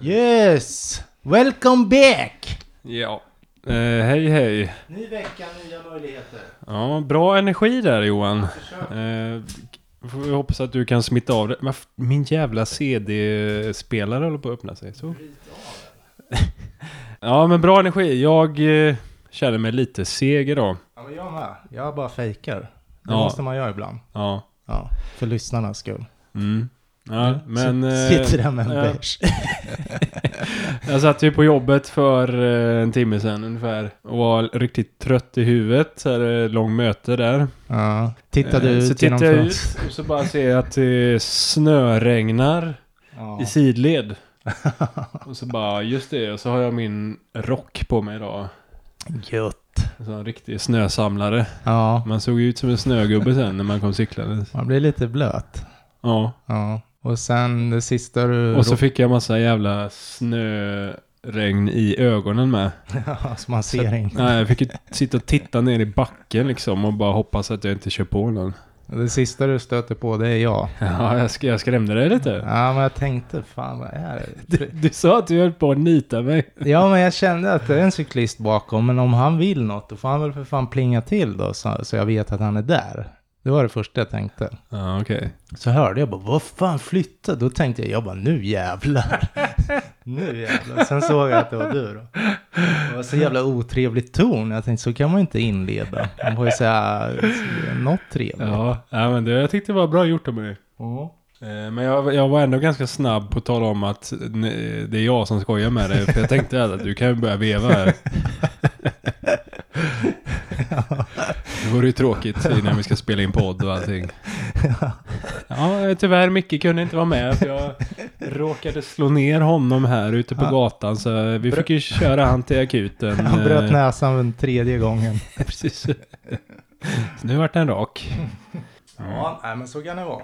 Yes! Welcome back! Ja. Eh, hej hej. Ny vecka, nya möjligheter. Ja, bra energi där Johan. Eh, får vi hoppas att du kan smitta av det. Men Min jävla CD-spelare håller på att öppna sig. Så. ja, men bra energi. Jag eh, känner mig lite seg idag. Ja, men jag med. Jag bara fejkar. Det Ja. måste man göra ibland. Ja. Ja, för lyssnarnas skull. Mm. Ja, men... S- eh, Sitter där med en ja. bärs. Jag satt ju på jobbet för eh, en timme sedan ungefär och var riktigt trött i huvudet. Så här, eh, lång möte där. Ja. Tittade Eh, ut så tittar jag ut och så bara ser jag att det snöregnar Ja. i sidled. Och så bara, just det, och så har jag min rock på mig idag. Gött. Så en riktig snösamlare. Ja, Man såg ut som en snögubbe sen när man kom cyklande. man blir lite blöt. Ja. Ja. Och sen det sista du... Och så fick jag massa jävla snöregn i ögonen med. Ja, så man ser inte. Nej, jag fick sitta och titta ner i backen liksom och bara hoppas att jag inte kör på någon. Det sista du stöter på det är jag. Ja, jag, sk- jag skrämde dig lite. Ja, men jag tänkte, fan vad är det? Du, du sa att du höll på att nita mig. Ja, men jag kände att det är en cyklist bakom, men om han vill något, då får han väl för fan plinga till då, så, så jag vet att han är där. Det var det första jag tänkte. Ja, okej. Så hörde jag bara, vad fan flytta? Då tänkte jag, jag bara, nu jävlar. nu jävlar. Sen såg jag att det var du då. Det var så jävla otrevlig ton. Jag tänkte, så kan man inte inleda. Man får ju säga något trevligt. Ja, ja, men det, jag tyckte det var bra gjort av mig. Ja. Eh, Men jag, jag var ändå ganska snabb på att tala om att det är jag som skojar med dig. För jag tänkte att du kan ju börja veva här. Det vore ju tråkigt innan vi ska spela in podd och allting. Ja, tyvärr Micke kunde inte vara med för jag råkade slå ner honom här ute på Ja. gatan. Så vi fick ju köra han till akuten. Han bröt Eh, näsan den tredje gången. Precis. Så nu vart den rak. Ja, nej, men så kan det vara.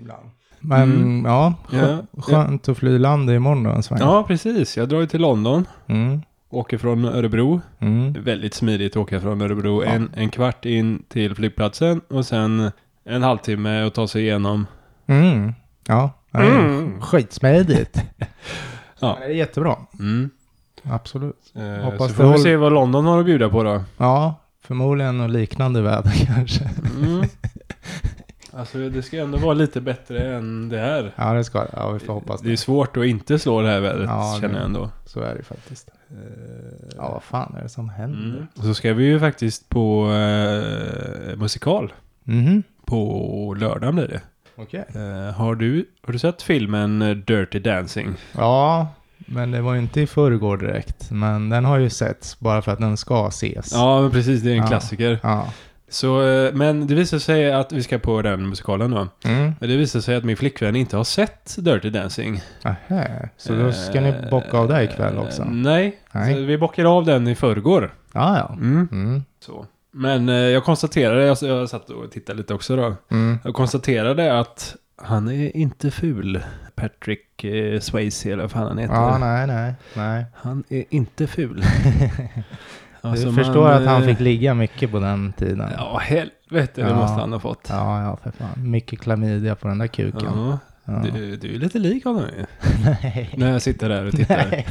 Ibland. Men Mm. ja, Ja, skö- skönt att fly i land imorgon då en sväng. Ja, precis. Jag drar ju till London. Mm, Åker från Örebro. mm. Väldigt smidigt att åka från Örebro. Ja. En, en kvart in till flygplatsen och sen en halvtimme att ta sig igenom. Mm. Ja, det är Mm. skitsmidigt. Ja. Det är jättebra. Mm. Absolut. Eh, Hoppas så får vi håller- se vad London har att bjuda på då. Ja, förmodligen något liknande väder kanske. Mm. Alltså det ska ändå vara lite bättre än det här. Ja, det ska. Ja, vi får hoppas Det är det. svårt att inte slå det här vädret Ja, känner jag ändå. Så är det faktiskt. Ja, vad fan är det som händer? Mm. Och så ska vi ju faktiskt på eh, musikal. Mhm. På lördag blir det. Okej. Eh, har, du, har du sett filmen eh, Dirty Dancing? Ja, men det var ju inte i förrgår direkt. Men den har ju setts bara för att den ska ses. Ja, men precis. Det är en Ja. klassiker. Ja. Så, eh, men det visar sig att vi ska på den musikalen då. Mm. Det visar sig att min flickvän inte har sett Dirty Dancing. Aha. Så då ska ni bocka av det ikväll också? Eh, Nej, Nej. Så vi bockade av den i förrgår. Ja, ja. Mm. Mm. Så. Men eh, jag konstaterade, jag, jag satt och tittade lite också då. Mm. Jag konstaterade att han är inte ful. Patrick eh, Swayze eller vad fan han heter. Ja, nej, nej, nej. Han är inte ful. Du Alltså, förstår man, att han eh, fick ligga mycket på den tiden? Ja, helvete det Ja. måste han ha fått. Ja, ja, för fan. Mycket klamydia på den där kuken. Ja, Ja. du, du är lite lik honom ju. Nej. När jag sitter där och tittar. Nej.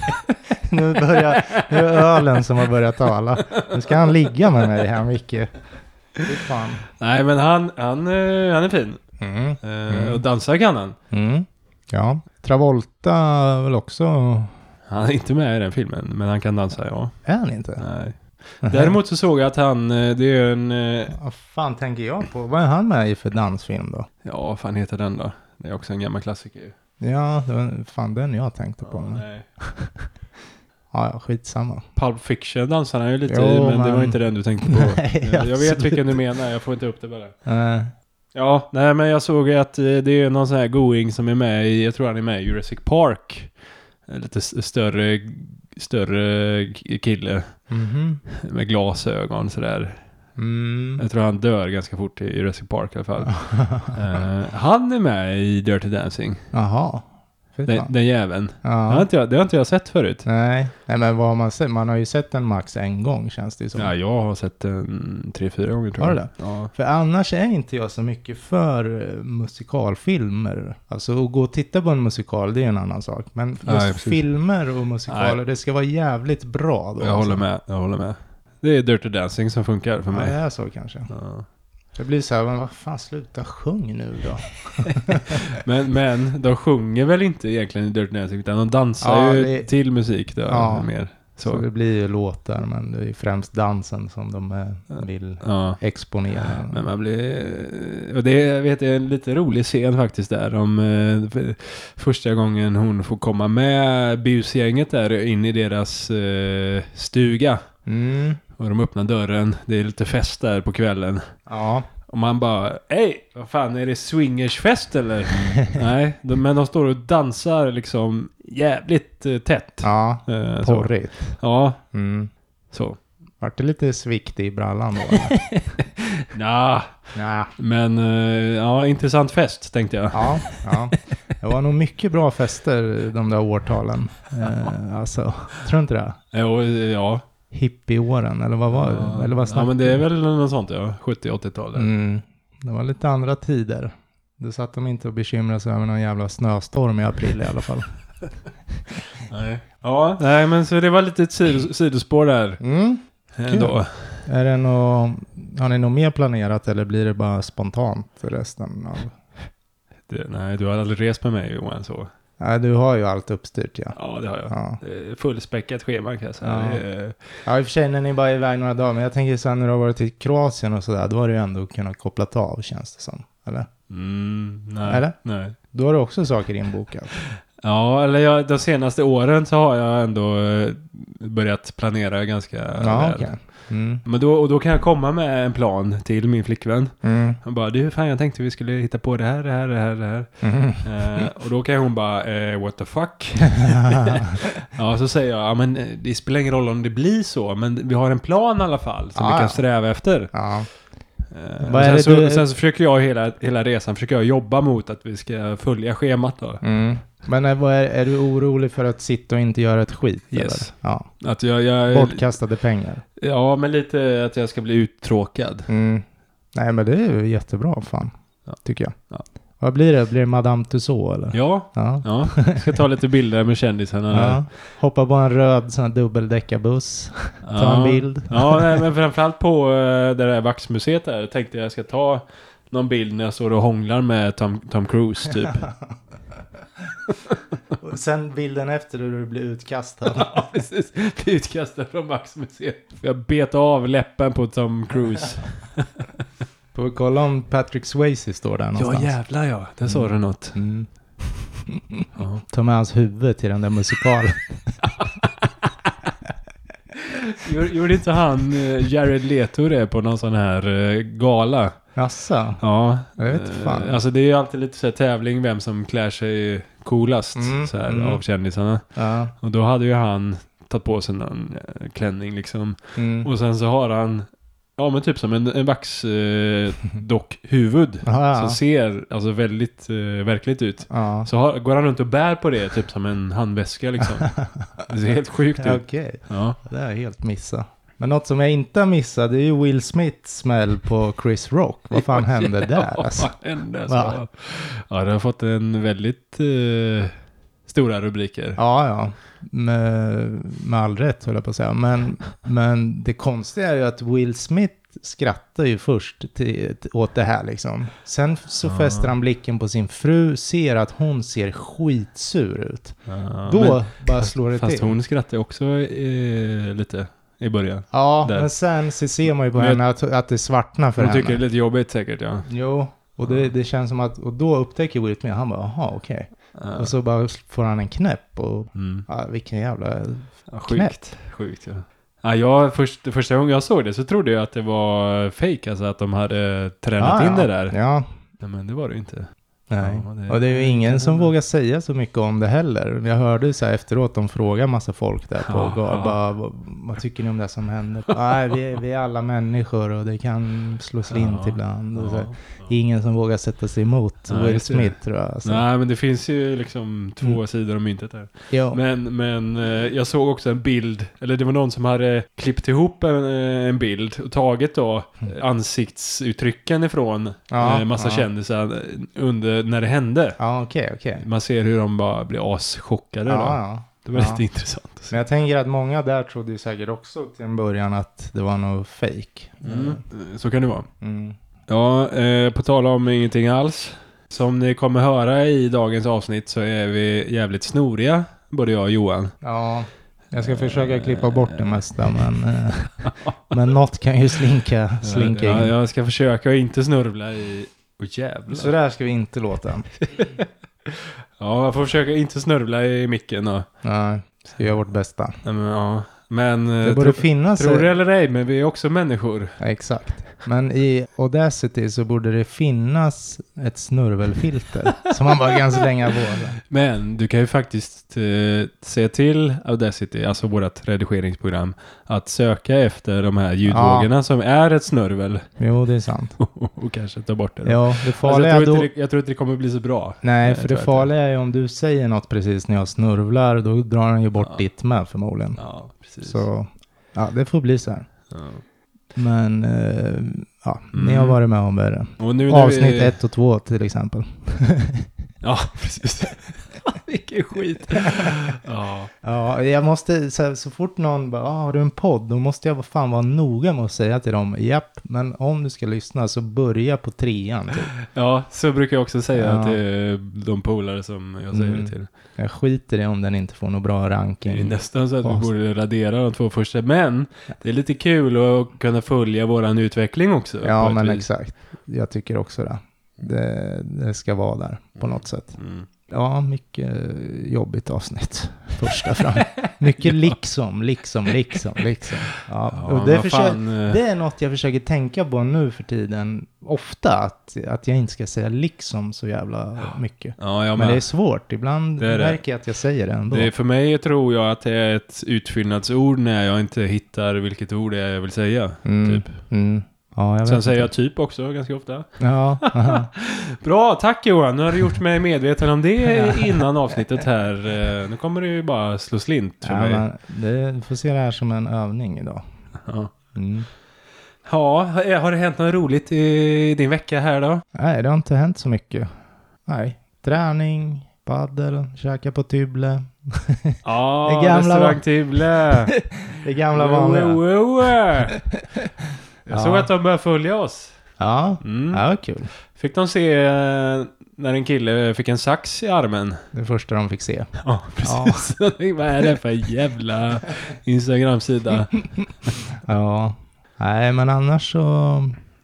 Nu börjar, nu är det ölen som har börjat tala. Nu ska han ligga med mig här, Micke. Fan. Nej, men han, han, eh, han är fin. Mm. Eh, Mm. Och dansa kan han. Mm. Ja, Travolta väl också... Han är inte med i den filmen, men han kan dansa, ja. Är han inte? Nej. Däremot så såg jag att han, eh, det är en, eh, Vad fan tänker jag på? Vad är han med i för dansfilm då? ja vad fan heter den då? Det är också en gammal klassiker ju. Ja, det var fan den jag tänkte på. Ja, nej. Ja, ja, skitsamma. Pulp Fiction dansar han ju lite Jo, i, men, det men- var inte den du tänkte på. Nej, Eh, jag vet vilken du menar, jag får inte upp det bara. Eh, Ja, nej men jag såg att det är någon sån här going som är med i, jag tror han är med i Jurassic Park. en lite större, större kille Mhm. med glasögon sådär. Mm. Jag tror han dör ganska fort i Jurassic Park i alla fall. Eh, han är med i Dirty Dancing. Jaha. Den, den jäveln. Det, har Ja. inte jag, det har inte jag sett förut. Nej. Nej, men vad har man sett? Man har ju sett den max en gång känns det som. Ja, jag har sett den tre, fyra gånger tror Har jag. du det? Ja. För annars är inte jag så mycket för eh, musikalfilmer. Alltså att gå och titta på en musikal, det är en annan sak. Men just Nej, filmer och musikaler, Nej. det ska vara jävligt bra då. Jag alltså. håller med, jag håller med. Det är Dirty Dancing som funkar för Ja, mig. det är så kanske. Ja. Det blir så här, men vad fan, sluta sjung nu då. Men, men de sjunger väl inte egentligen i Dirty Dancing utan de dansar Ja, ju det- till musik då Ja. mer. Så. Så. det blir ju låtar, men det är främst dansen som de eh, vill Ja. exponera. Men man blir... Och det är, jag vet, är en lite rolig scen faktiskt där om eh, för- första gången hon får komma med busgänget där in i deras eh, stuga. Mm. Och de öppnar dörren, det är lite fest där på kvällen. Ja. Och man bara, hej, vad fan är det swingersfest eller? Nej, de, men de står och dansar liksom jävligt eh, tätt. Ja, Eh, så. porrigt. Ja, Mm. så. Vart det lite svikt i brallan då? Nja, ja. men eh, ja, intressant fest tänkte jag. Ja, ja. Det var nog mycket bra fester de där årtalen. Eh, alltså, tror du inte det? Jo, ja. Hippieåren, eller vad var det? Ja, Eller vad ja, men det är väl något sånt ja. 70-80-talet. Mm. Det var lite andra tider. Då satt de inte och bekymrade sig över någon jävla snöstorm i april i alla fall. Nej. Ja, nej men så det var lite ett sido, sidospår där Mm. ändå. Är det nå har ni något mer planerat eller blir det bara spontant resten av... Det, nej, du har aldrig rest med mig Johan så. Nej, du har ju allt uppstyrt ja. Ja, det har jag. Ja. Fullspäckat schema kan jag säga. Ja. Är, ja, i och för sig när ni bara är iväg några dagar, men jag tänker sen när du har varit i Kroatien och sådär, då har du ju ändå kunnat kopplat av känns det som. Eller? mm, nej. Eller? Nej. Då har du också saker inbokat. Ja, eller jag, de senaste åren så har jag ändå eh, börjat planera ganska Ja, väl. okej. Mm. Men då, och då kan jag komma med en plan till min flickvän. Mm. Han bara, du fan jag tänkte vi skulle hitta på det här, det här, det här, det här. Mm. Eh, och då kan hon bara, eh, what the fuck? ja, så säger jag, ja men eh, det spelar ingen roll om det blir så, men vi har en plan i alla fall som Ja, vi kan sträva efter. ja. Eh, sen, så, du- sen så försöker jag hela, hela resan, försöker jag jobba mot att vi ska följa schemat då. Mm. Men är, vad är, är du orolig för att sitta och inte göra ett skit? Yes. Eller? Ja. Att jag, jag, Bortkastade pengar. ja, men lite att jag ska bli uttråkad. Mm. Nej, men det är ju jättebra fan. Ja. Tycker jag. Ja. Vad blir det? Blir det Madame Tussauds eller? Ja, Ja. ja. Jag ska ta lite bilder med kändisarna. ja. Hoppa på en röd sån här dubbeldäckarbuss. Ta en bild. Ja, nej, men framförallt på uh, det där vaxmuseet där tänkte jag ska ta någon bild när jag står och hånglar med Tom, Tom Cruise typ. Och sen bilden efter hur du blir utkastad. ja, precis. Bli utkastad från vaxmuseet. För jag bet av läppen på Tom Cruise. Får vi kolla om Patrick Swayze står där ja någonstans. jävlar ja, där sa du något. Mm. Ja. Ta med hans huvud till den där musikalen. Gjorde inte han eh, Jared Leto det på någon sån här eh, gala? Jaså? Ja. Jag vet eh, fan. Alltså det är ju alltid lite så här tävling vem som klär sig coolast Mm, så här, mm. av kändisarna. Ja. Och då hade ju han tagit på sig någon klänning liksom. Mm. Och sen så har han, ja men typ som en, en vaxdockhuvud. Eh, dockhuvud. Ja, ja. Som ser alltså väldigt eh, verkligt ut. Ja. Så har, går han runt och bär på det typ som en handväska liksom. Det ser helt sjukt ut. Okej, Ja. det har jag helt missat. Men något som jag inte har missat det är ju Will Smiths smäll på Chris Rock. Vad fan hände där Ja, alltså? vad hände alltså? Ja, det har fått en väldigt eh, stora rubriker. Ja, ja. Med, med all rätt höll jag på att säga. Men, men det konstiga är ju att Will Smith skrattar ju först till, åt det här liksom. Sen så Ja. fäster han blicken på sin fru, ser att hon ser skitsur ut. Ja, Då men, bara slår det fast till. hon skrattade också eh, lite i början. Ja, där. men sen så ser man ju på Men- henne att, att det svartnar för Hon henne. tycker det är lite jobbigt säkert ja. Jo, och det, det känns som att, och då upptäcker Will Smith, han bara, jaha okej. Ja. Och så bara får han en knäpp och, Mm. ja, vilken jävla Ja, knäpp. sjukt. Sjukt ja. Ja, jag, först, första gången jag såg det så trodde jag att det var fake, alltså att de hade tränat Ja, in det där. Ja, Ja, men det var det ju inte. Nej, det- och det är ju ingen som vågar säga så mycket om det heller. Jag hörde så här efteråt, de frågar massa folk där på ja. bara, vad, tycker ni om det som händer? Nej, vi, vi är alla människor och det kan slå slint Ja, ibland. Ja, ja. Ingen som vågar sätta sig emot Nej, Will just det. Smith tror jag. Så. Nej, men det finns ju liksom två Mm. sidor om myntet där. Ja. Men, men eh, jag såg också en bild, eller det var någon som hade klippt ihop en, eh, en bild och tagit då Mm. ansiktsuttrycken ifrån Ja, eh, massa kändisar under, när det hände. Ja, okej, okej. Man ser hur de bara blir aschockade då. Ja. Det var Ja. lite intressant. Men jag tänker att många där trodde ju säkert också till en början att det var något fake. Mm. Så kan det vara. Mm. Ja, eh, på tal om ingenting alls. Som ni kommer höra i dagens avsnitt så är vi jävligt snoriga, både jag och Johan. Ja, jag ska försöka klippa bort det mesta, men, eh, men något kan ju slinka, slinka ja, in. jag ska försöka att inte snurvla i... Jävlar. Så där ska vi inte låta. Ja, jag får försöka inte snurvla i micken då. Nej, ska göra vårt bästa. Nej, Men, ja. men Det eh, borde tro, finnas... tror det eller ej, men vi är också människor. Ja, exakt. Men i Audacity så borde det finnas ett snurvelfilter som man bara kan slänga på. Men du kan ju faktiskt eh, se till Audacity, alltså vårt redigeringsprogram, att söka efter de här ljudvågorna som är ett snurvel Jo, det är sant. och kanske ta bort det. då. Ja, det Alltså, farliga jag, är tror då... inte det, jag tror inte det kommer bli så bra. Nej, Jag för det farliga är ju om du säger något precis när jag snurvlar, då drar han ju bort Ja. ditt med förmodligen. Ja, precis. Så, ja, det får bli så här. Ja. Men, eh, ja, ni Mm. har varit med om värre. Avsnitt vi... ett och två till exempel. Ja, precis. Vilken skit. ja. Ja, jag måste, så, så fort någon bara, ah, har du en podd? Då måste jag fan vara noga med att säga till dem, japp, men om du ska lyssna så börja på trean. Typ. ja, så brukar jag också säga Ja. till de polare som jag säger Mm. det till. Jag skiter i om den inte får någon bra Det är ranking. nästan så att vi borde radera de två första. Men det är lite kul att kunna följa våran utveckling också. Ja, men vis. exakt. Jag tycker också det. det. Det ska vara där på något sätt. Mm. Ja, mycket jobbigt avsnitt. Första fram. Mycket liksom, liksom, liksom, liksom. Ja, Ja, och det, försöker, fan, eh, det är något jag försöker tänka på nu för tiden. Ofta, att, att jag inte ska säga liksom så jävla mycket. Ja, Men med. det är svårt. Ibland Det är det. märker jag att jag säger det ändå. Det är för mig tror jag att det är ett utfyllnadsord när jag inte hittar vilket ord det är jag vill säga. mm, Typ. mm. Ja, Sen säger jag typ också ganska ofta. Ja. Bra, tack Johan. Nu har du gjort mig medveten om det innan avsnittet här. Eh, Nu kommer det ju bara slå slint för ja mig. men det, du får se det här som en övning idag. Ja. Mm. ja, har det hänt något roligt i din vecka här då? Nej, det har inte hänt så mycket. Nej, träning, paddel, käka på Tyble. Ja, restaurang Tibble. Det gamla vanliga. Jag Ja. såg att de började följa oss. Ja, Mm. ja kul. Fick de se eh, när en kille fick en sax i armen? Det första de fick se. Ja, precis. Tänkte, Vad är det för jävla Instagram-sida? Ja. Nej, men annars så...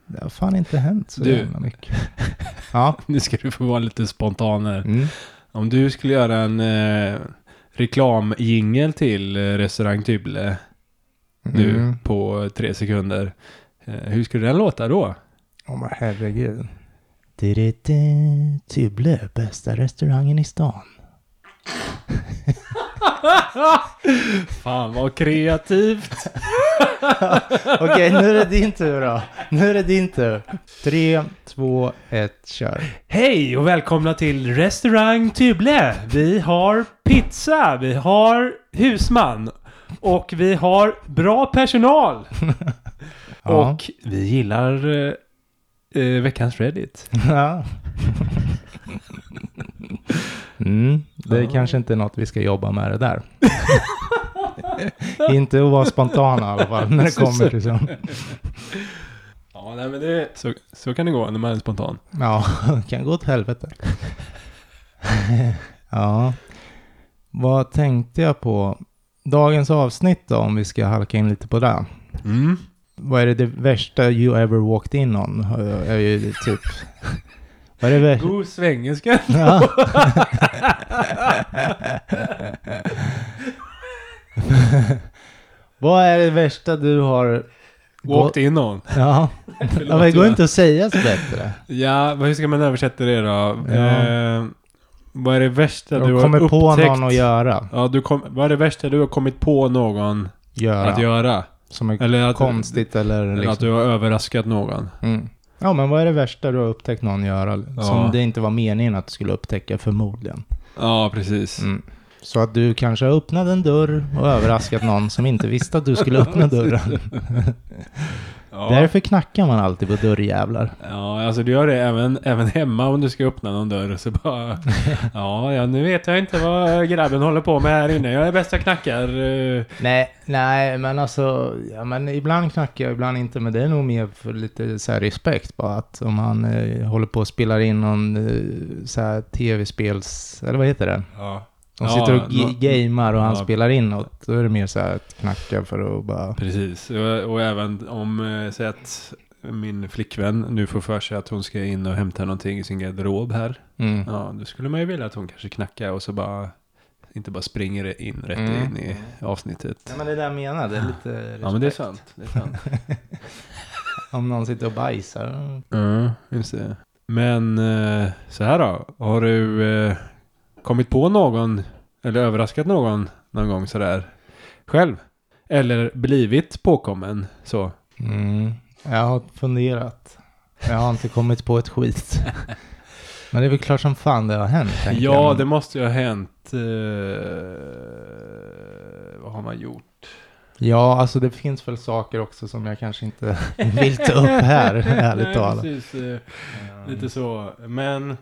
Det har fan inte hänt så Du. jävla mycket. Ja. Nu ska du få vara lite spontan här. Mm. Om du skulle göra en eh, reklamjingel till eh, restaurang Tybble nu Mm. på tre sekunder. Eh, hur skulle den låta då? Åh men herregud. Tyble, bästa restaurangen i stan. Fan vad kreativt! Okej, nu är det din tur då. Nu är det din tur. Tre, två, ett, kör. Hej och välkomna till restaurang Tybble. Vi har pizza, vi har husman och vi har bra personal. Ja. Och vi gillar eh, eh, veckans Reddit. Ja. Mm, det är Ja. kanske inte något vi ska jobba med det där. inte att vara spontana i alla fall när det kommer till sånt. Ja, nej, men det, så, så kan det gå när man är spontan. Ja, det kan gå åt helvete. ja. Vad tänkte jag på? Dagens avsnitt då, om vi ska halka in lite på det. Mm. Vad är det, det värsta you ever walked in on? Är ju typ... Vad är det värsta? God svengelska. Ja. Vad är det värsta du har Åkte in någon. Ja, ja men det går jag. inte att säga så bättre. Ja, hur ska man översätta det då? Ja. Eh, vad är det värsta du Du har kommer upptäckt? på någon att göra. Ja, du kom, vad är det värsta du har kommit på någon göra. att göra? Som är Eller att, konstigt eller eller liksom. att du har överraskat någon? Mm. Ja, men vad är det värsta du har upptäckt någon göra? Ja. Som det inte var meningen att du skulle upptäcka förmodligen. Ja, precis. Mm. Så att du kanske har öppnat en dörr och överraskat någon som inte visste att du skulle öppna dörren. Ja. Därför knackar man alltid på dörrjävlar. Ja, alltså du gör det även, även hemma om du ska öppna någon dörr. Så bara, ja, ja, nu vet jag inte vad grabben håller på med här inne. Jag är bäst jag knackar. eh. Nej, nej, men alltså, ja, men ibland knackar jag, ibland inte. Men det är nog mer för lite så respekt bara att om han eh, håller på och spelar in någon eh, så här tv-spels, eller vad heter det? Ja. De Ja, sitter och gamer och han ja. spelar in något. Då är det mer så här att knacka för att bara... Precis, och, och även om, eh, säg att min flickvän nu får för sig att hon ska in och hämta någonting i sin garderob här. Mm. Ja, då skulle man ju vilja att hon kanske knackar och så bara, inte bara springer in rätt Mm. in i avsnittet. Nej, men det där jag menar, det är lite respekt. Ja, men det är sant. Det är sant. Om någon sitter och bajsar. Ja, just det. Men eh, så här då. Har du eh, kommit på någon eller överraskat någon någon gång sådär själv? Eller blivit påkommen så? Mm. Jag har funderat. Jag har inte kommit på ett skit. Men det är väl klart som fan det har hänt. Ja, jag. det måste ju ha hänt. Eh, vad har man gjort? Ja, alltså det finns väl saker också som jag kanske inte vill ta upp här, ärligt talat. eh, Lite så. Men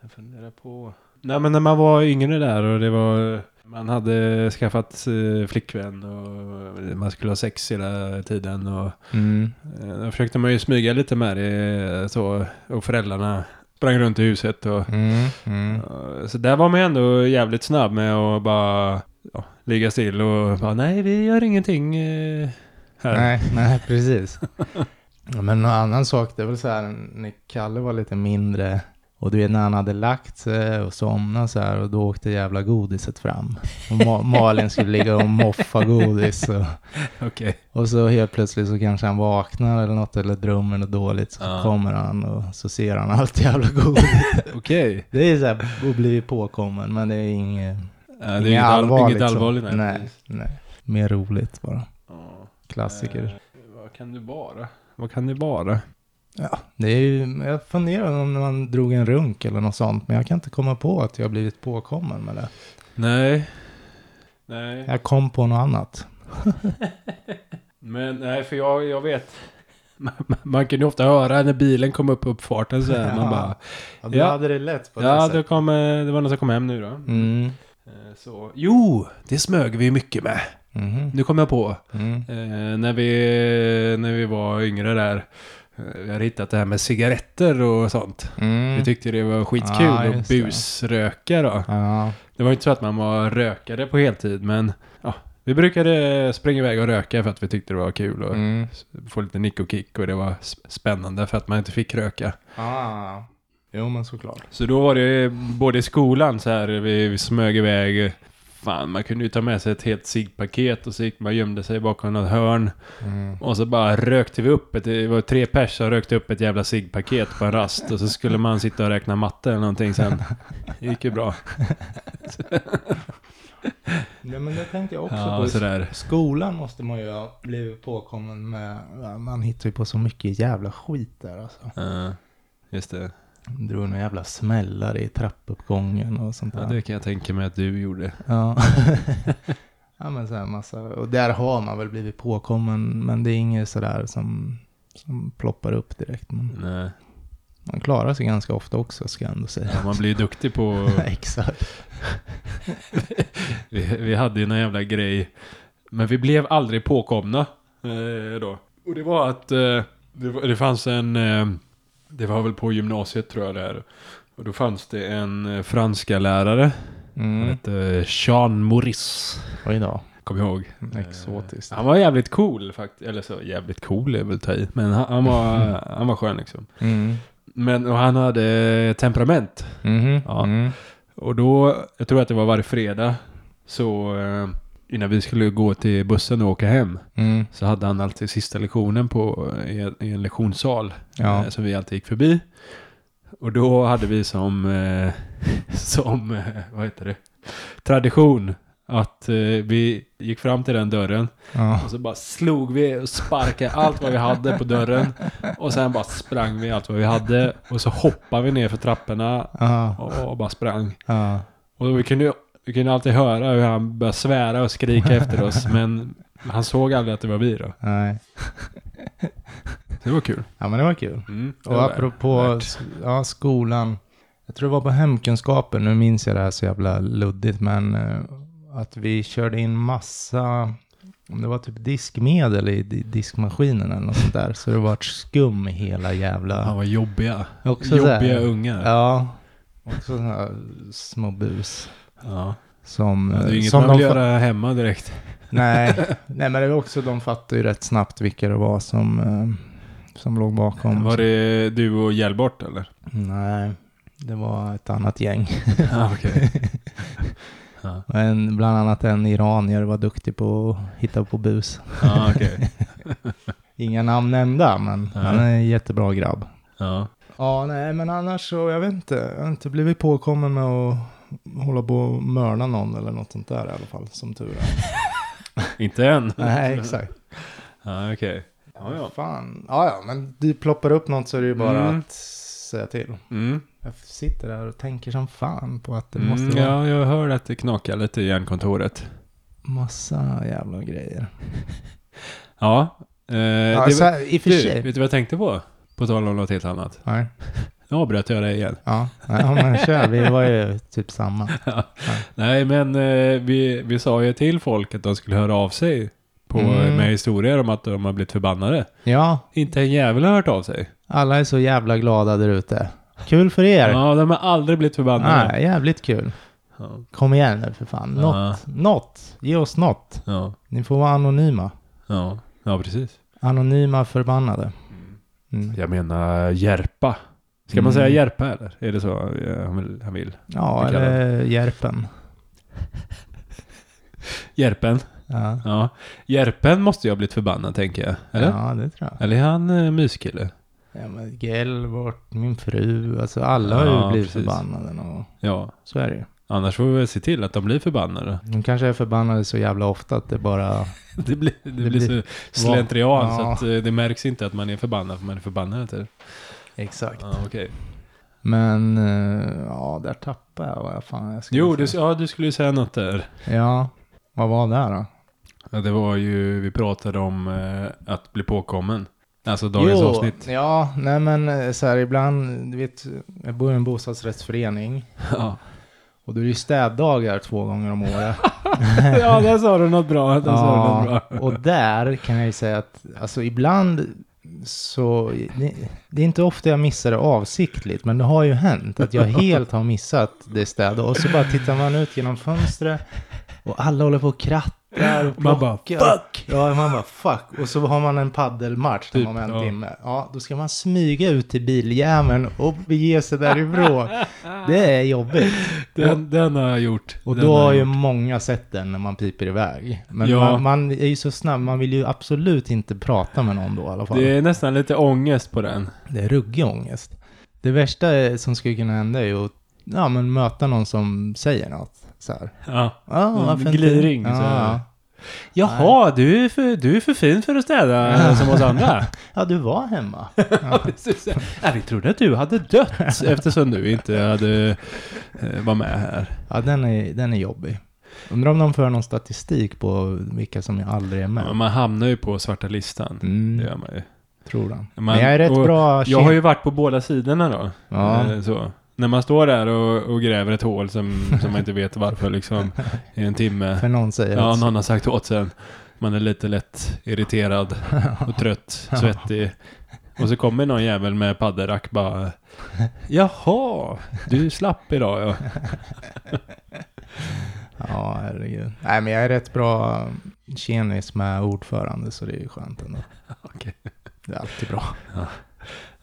jag funderar på... Nej men när man var yngre där och det var... Man hade skaffat eh, flickvän och man skulle ha sex hela tiden och Mm. eh, då försökte man ju smyga lite med det eh, så och föräldrarna sprang runt i huset och Mm. Mm. så där var man ju ändå jävligt snabb med att bara ja, ligga still och bara nej vi gör ingenting eh, här. Nej, nej, precis. Men en annan sak, det är väl så här när Kalle var lite mindre och du vet när han hade lagt sig och somnat så här och då åkte jävla godiset fram. Och Ma- Malin skulle ligga och moffa godis och, Okej. och så helt plötsligt så kanske han vaknar eller något eller drömmer något dåligt så Ja. kommer han och så ser han allt jävla godis. Okej. Det är så här att bli påkommen men det är inget, Ja, det är inget inget all- allvarligt. Inget allvarligt, nej. nej, nej. Mer roligt bara. Ja. Klassiker. Eh, vad kan det vara? Vad kan det vara? Ja, det är ju, jag funderar om man drog en runk eller något sånt, men jag kan inte komma på att jag har blivit påkommen med det. Nej. Nej. Jag kom på något annat. Men nej, för jag, jag vet. Man, man kan ju ofta höra när bilen kom upp på uppfarten så här. Man Ja. bara. Ja, du Ja. hade det lätt på det Ja, det, kom, det var någon som kom hem nu då. Mm. Eh, Så. Jo, det smög vi mycket med. Mhm. Nu kom jag på. Mm. Eh, när, vi, när vi var yngre där. Vi hade hittat det här med cigaretter och sånt. Mm. Vi tyckte det var skitkul Ja, att busröka då. Ja. Det var inte så att man var rökare på heltid, men ja, vi brukade springa iväg och röka för att vi tyckte det var kul och Mm. få lite nick och kick och det var spännande för att man inte fick röka. Ah. Jo, men såklart. Så då var det både i skolan så här, vi, vi smög iväg. Fan, man kunde ju ta med sig ett helt ciggpaket och så gick man och gömde sig bakom något hörn. Mm. Och så bara rökte vi upp ett, det var tre pers som rökte upp ett jävla ciggpaket på en rast. Och så skulle man sitta och räkna matte eller någonting sen. Det gick ju bra. Ja, men det tänkte jag också Ja, på. sådär. Skolan måste man ju ha blivit påkommen med. Man hittar ju på så mycket jävla skit där alltså. Ja, just det. Drog några jävla smällar i trappuppgången och sånt Ja, där. det kan jag tänka mig att du gjorde. Ja. ja men så här massa. Och där har man väl blivit påkommen. Men det är inget sådär som, som ploppar upp direkt. Men Nej. man klarar sig ganska ofta också ska jag ändå säga. Ja, man blir ju duktig på... Exakt. vi, vi hade ju någon jävla grej. Men vi blev aldrig påkomna. Eh, då. Och det var att eh, det, det fanns en... Eh, det var väl på gymnasiet tror jag det är. Och då fanns det en eh, franska lärare. Han Mm. hette Jean Maurice. Oj då. Kom jag ihåg. Exotiskt. Eh, han var jävligt cool faktiskt. Eller så jävligt cool är väl ta i. Men han, han, var, han var skön liksom. Mm. Men och han hade temperament. Mhm. Ja. Mm. Och då, jag tror att det var varje fredag, så, eh, innan vi skulle gå till bussen och åka hem Mm. så hade han alltid sista lektionen på, i, en lektionssal Ja. eh, som vi alltid gick förbi. Och då hade vi som, eh, som eh, vad heter det, tradition att eh, vi gick fram till den dörren Ja. och så bara slog vi och sparkade allt vad vi hade på dörren. Och sen bara sprang vi allt vad vi hade. Och så hoppade vi ner för trapporna Ja. och, och bara sprang. Ja. Och vi kunde, vi kunde alltid höra hur han började svära och skrika efter oss. Men han såg aldrig att det var vi då. Nej. Det var kul. Ja, men det var kul. Mm, det Och var apropå värt. ja, skolan. Jag tror det var på hemkunskapen, nu minns jag det här så jävla luddigt, men eh, att vi körde in massa, om det var typ diskmedel i di- diskmaskinen eller något sånt där. Så det var skum i hela jävla... Han var jobbiga. Också jobbiga ungar. Ja, också sådana här små bus. Ja. Som, Det är eh, inget som man vill göra hemma direkt. Nej, nej, men det var också, de fattade ju rätt snabbt vilka det var som, eh, som låg bakom. Var det du och Hjällbort eller? Nej, det var ett annat gäng. Ja, okej. Ja, Men bland annat en iranier var duktig på att hitta på bus. ja okej. Inga namn nämnda, men Nej. han är en jättebra grabb. Ja. Ja, nej, men annars så, jag vet inte. Jag har inte blivit påkommen med att hålla på och mörda någon eller något sånt där i alla fall, som tur är. Inte än? nej, exakt. Ja, okej. Ja, ja. Fan. Ja, ja, men du ploppar upp något så är det ju bara Mm. att säga till. Mm. Jag sitter där och tänker som fan på att det Mm, måste vara ja, jag hör att det knakar lite i järnkontoret. massa jävla grejer. Ja. Eh, Ja, det, så här, I och för du, sig. vet du vad jag tänkte på? På tal om något helt annat. Nej. Nu avbröt jag dig igen. Ja, ja men kör. Vi var ju typ samma. Nej, men eh, vi, vi sa ju till folk att de skulle höra av sig på, Mm. med historier om att de har blivit förbannade. Ja, Inte en jävel har hört av sig. alla är så jävla glada där ute. Kul för er. Ja, de har aldrig blivit förbannade. Nej, jävligt kul. Ja. Kom igen nu för fan. Något. Ja. Något. Ge oss något. Ja. Ni får vara anonyma. Ja. ja, precis. Anonyma förbannade. Mm. Jag menar Järpa. Ska man Mm. säga Järpa eller? Är det så eh, han vill? Han vill? Ja, eller Järpen. Järpen? Ja. Ja. Järpen måste ju ha blivit förbannad tänker jag. Eller? ja, det tror jag. Eller är han eh, myskille? Ja, men Gelbort, min fru, alltså alla har ju Ja, blivit precis. förbannade. Och Ja. så är det ju. Annars får vi väl se till att de blir förbannade. De kanske är förbannade så jävla ofta att det bara... Det blir, det Det blir blir- så slentrian så Ja. att eh, det märks inte att man är förbannad för man är förbannad till. Exakt. Ja, okej. Men, eh, ja, där tappade jag vad jag fan jag skulle Jo, du, ja, du skulle ju säga något där. Ja, vad var det då? Ja, det var ju, vi pratade om eh, att bli påkommen. Alltså dagens jo, avsnitt. Ja, nej men eh, så här ibland, du vet, jag bor i en bostadsrättsförening. Ja. Och då är det ju städdagar två gånger om året. ja, där sa du något bra. Där sa du något bra. och där kan jag ju säga att, alltså ibland så, det, det är inte ofta jag missar det avsiktligt, men det har ju hänt att jag helt har missat det städa. Och så bara tittar man ut genom fönstret och alla håller på och krattar och Man bara, fuck! Ja, man bara fuck. Och så har man en paddelmatch Typ, om en ja. timme. Ja, då ska man smyga ut till biljäveln och bege sig därifrån. Det är jobbigt. Den, den har jag gjort. Och Den då har jag ju många sett den när man piper iväg. Men Ja. man, man är ju så snabb, man vill ju absolut inte prata med någon då i alla fall. Det Det är, är nästan lite ångest på den. ruggig ångest. Det värsta är- som skulle kunna hända är ju att ja, men möta någon som säger något. Så här. Ja. Inte? gliring, så här. ja. Jaha, du är, för, du är för fin för att städa som oss andra. ja, du var hemma. Ja, precis. Ja, vi trodde att du hade dött eftersom du inte hade eh, var med här. Ja, den är, den är jobbig. Undrar om de för någon statistik på vilka som aldrig är med. Ja, man hamnar ju på svarta listan. Mm, Det gör man ju. tror. Man- Men jag är rätt bra... Jag har ju varit på båda sidorna då. Ja. Eh, Så. När man står där och, och gräver ett hål som, som man inte vet varför liksom i en timme. För någon säger Ja, någon har sagt åt sen. Man är lite lätt irriterad och trött, svettig. Och så kommer någon jävel med paddelrack bara. Jaha, du slapp idag ja. Ja, herregud. Nej, men jag är rätt bra tjenis med ordförande, så det är ju skönt ändå. Okej. Det är alltid bra. Ja,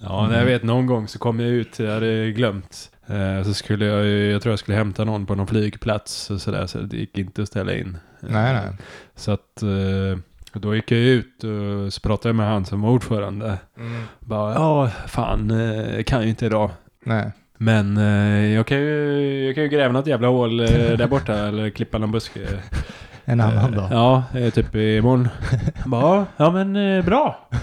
jag vet någon gång så kom jag ut, jag hade glömt. Eh, så skulle jag, jag tror jag skulle hämta någon på någon flygplats och sådär, så det gick inte att ställa in. Nej, nej. Så att eh, då gick jag ut och så pratade jag med han som var ordförande. Mm. Bara, ja, fan, eh, kan ju inte idag. Nej. Men jag, kan ju, jag kan ju gräva något jävla hål där borta eller klippa någon buske. En annan dag. Ja, eh, typ imorgon. Han bara, ja, men eh, bra.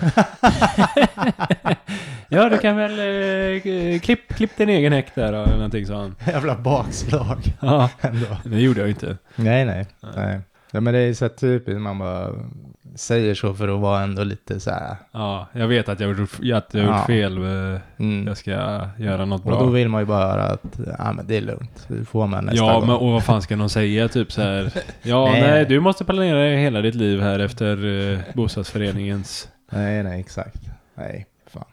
ja, du kan väl eh, klipp, klipp din egen häck där eller någonting sa han. Jävla bakslag Ja, ändå. det gjorde jag ju inte. Nej, nej. Nej. Ja, men det är så typiskt, man bara säger så för att vara ändå lite så här. Ja, jag vet att jag har gjort, att jag har gjort Ja. fel. eh, Mm. Jag ska göra något Och då bra. vill man ju bara höra att ja, men det är lugnt. Vi får med nästa Ja, gång. men och vad fan ska någon säga? Typ så här. Ja, Nej. nej, du måste planera hela ditt liv här efter eh, bostadsföreningens. Nej, nej, exakt. Nej, fan.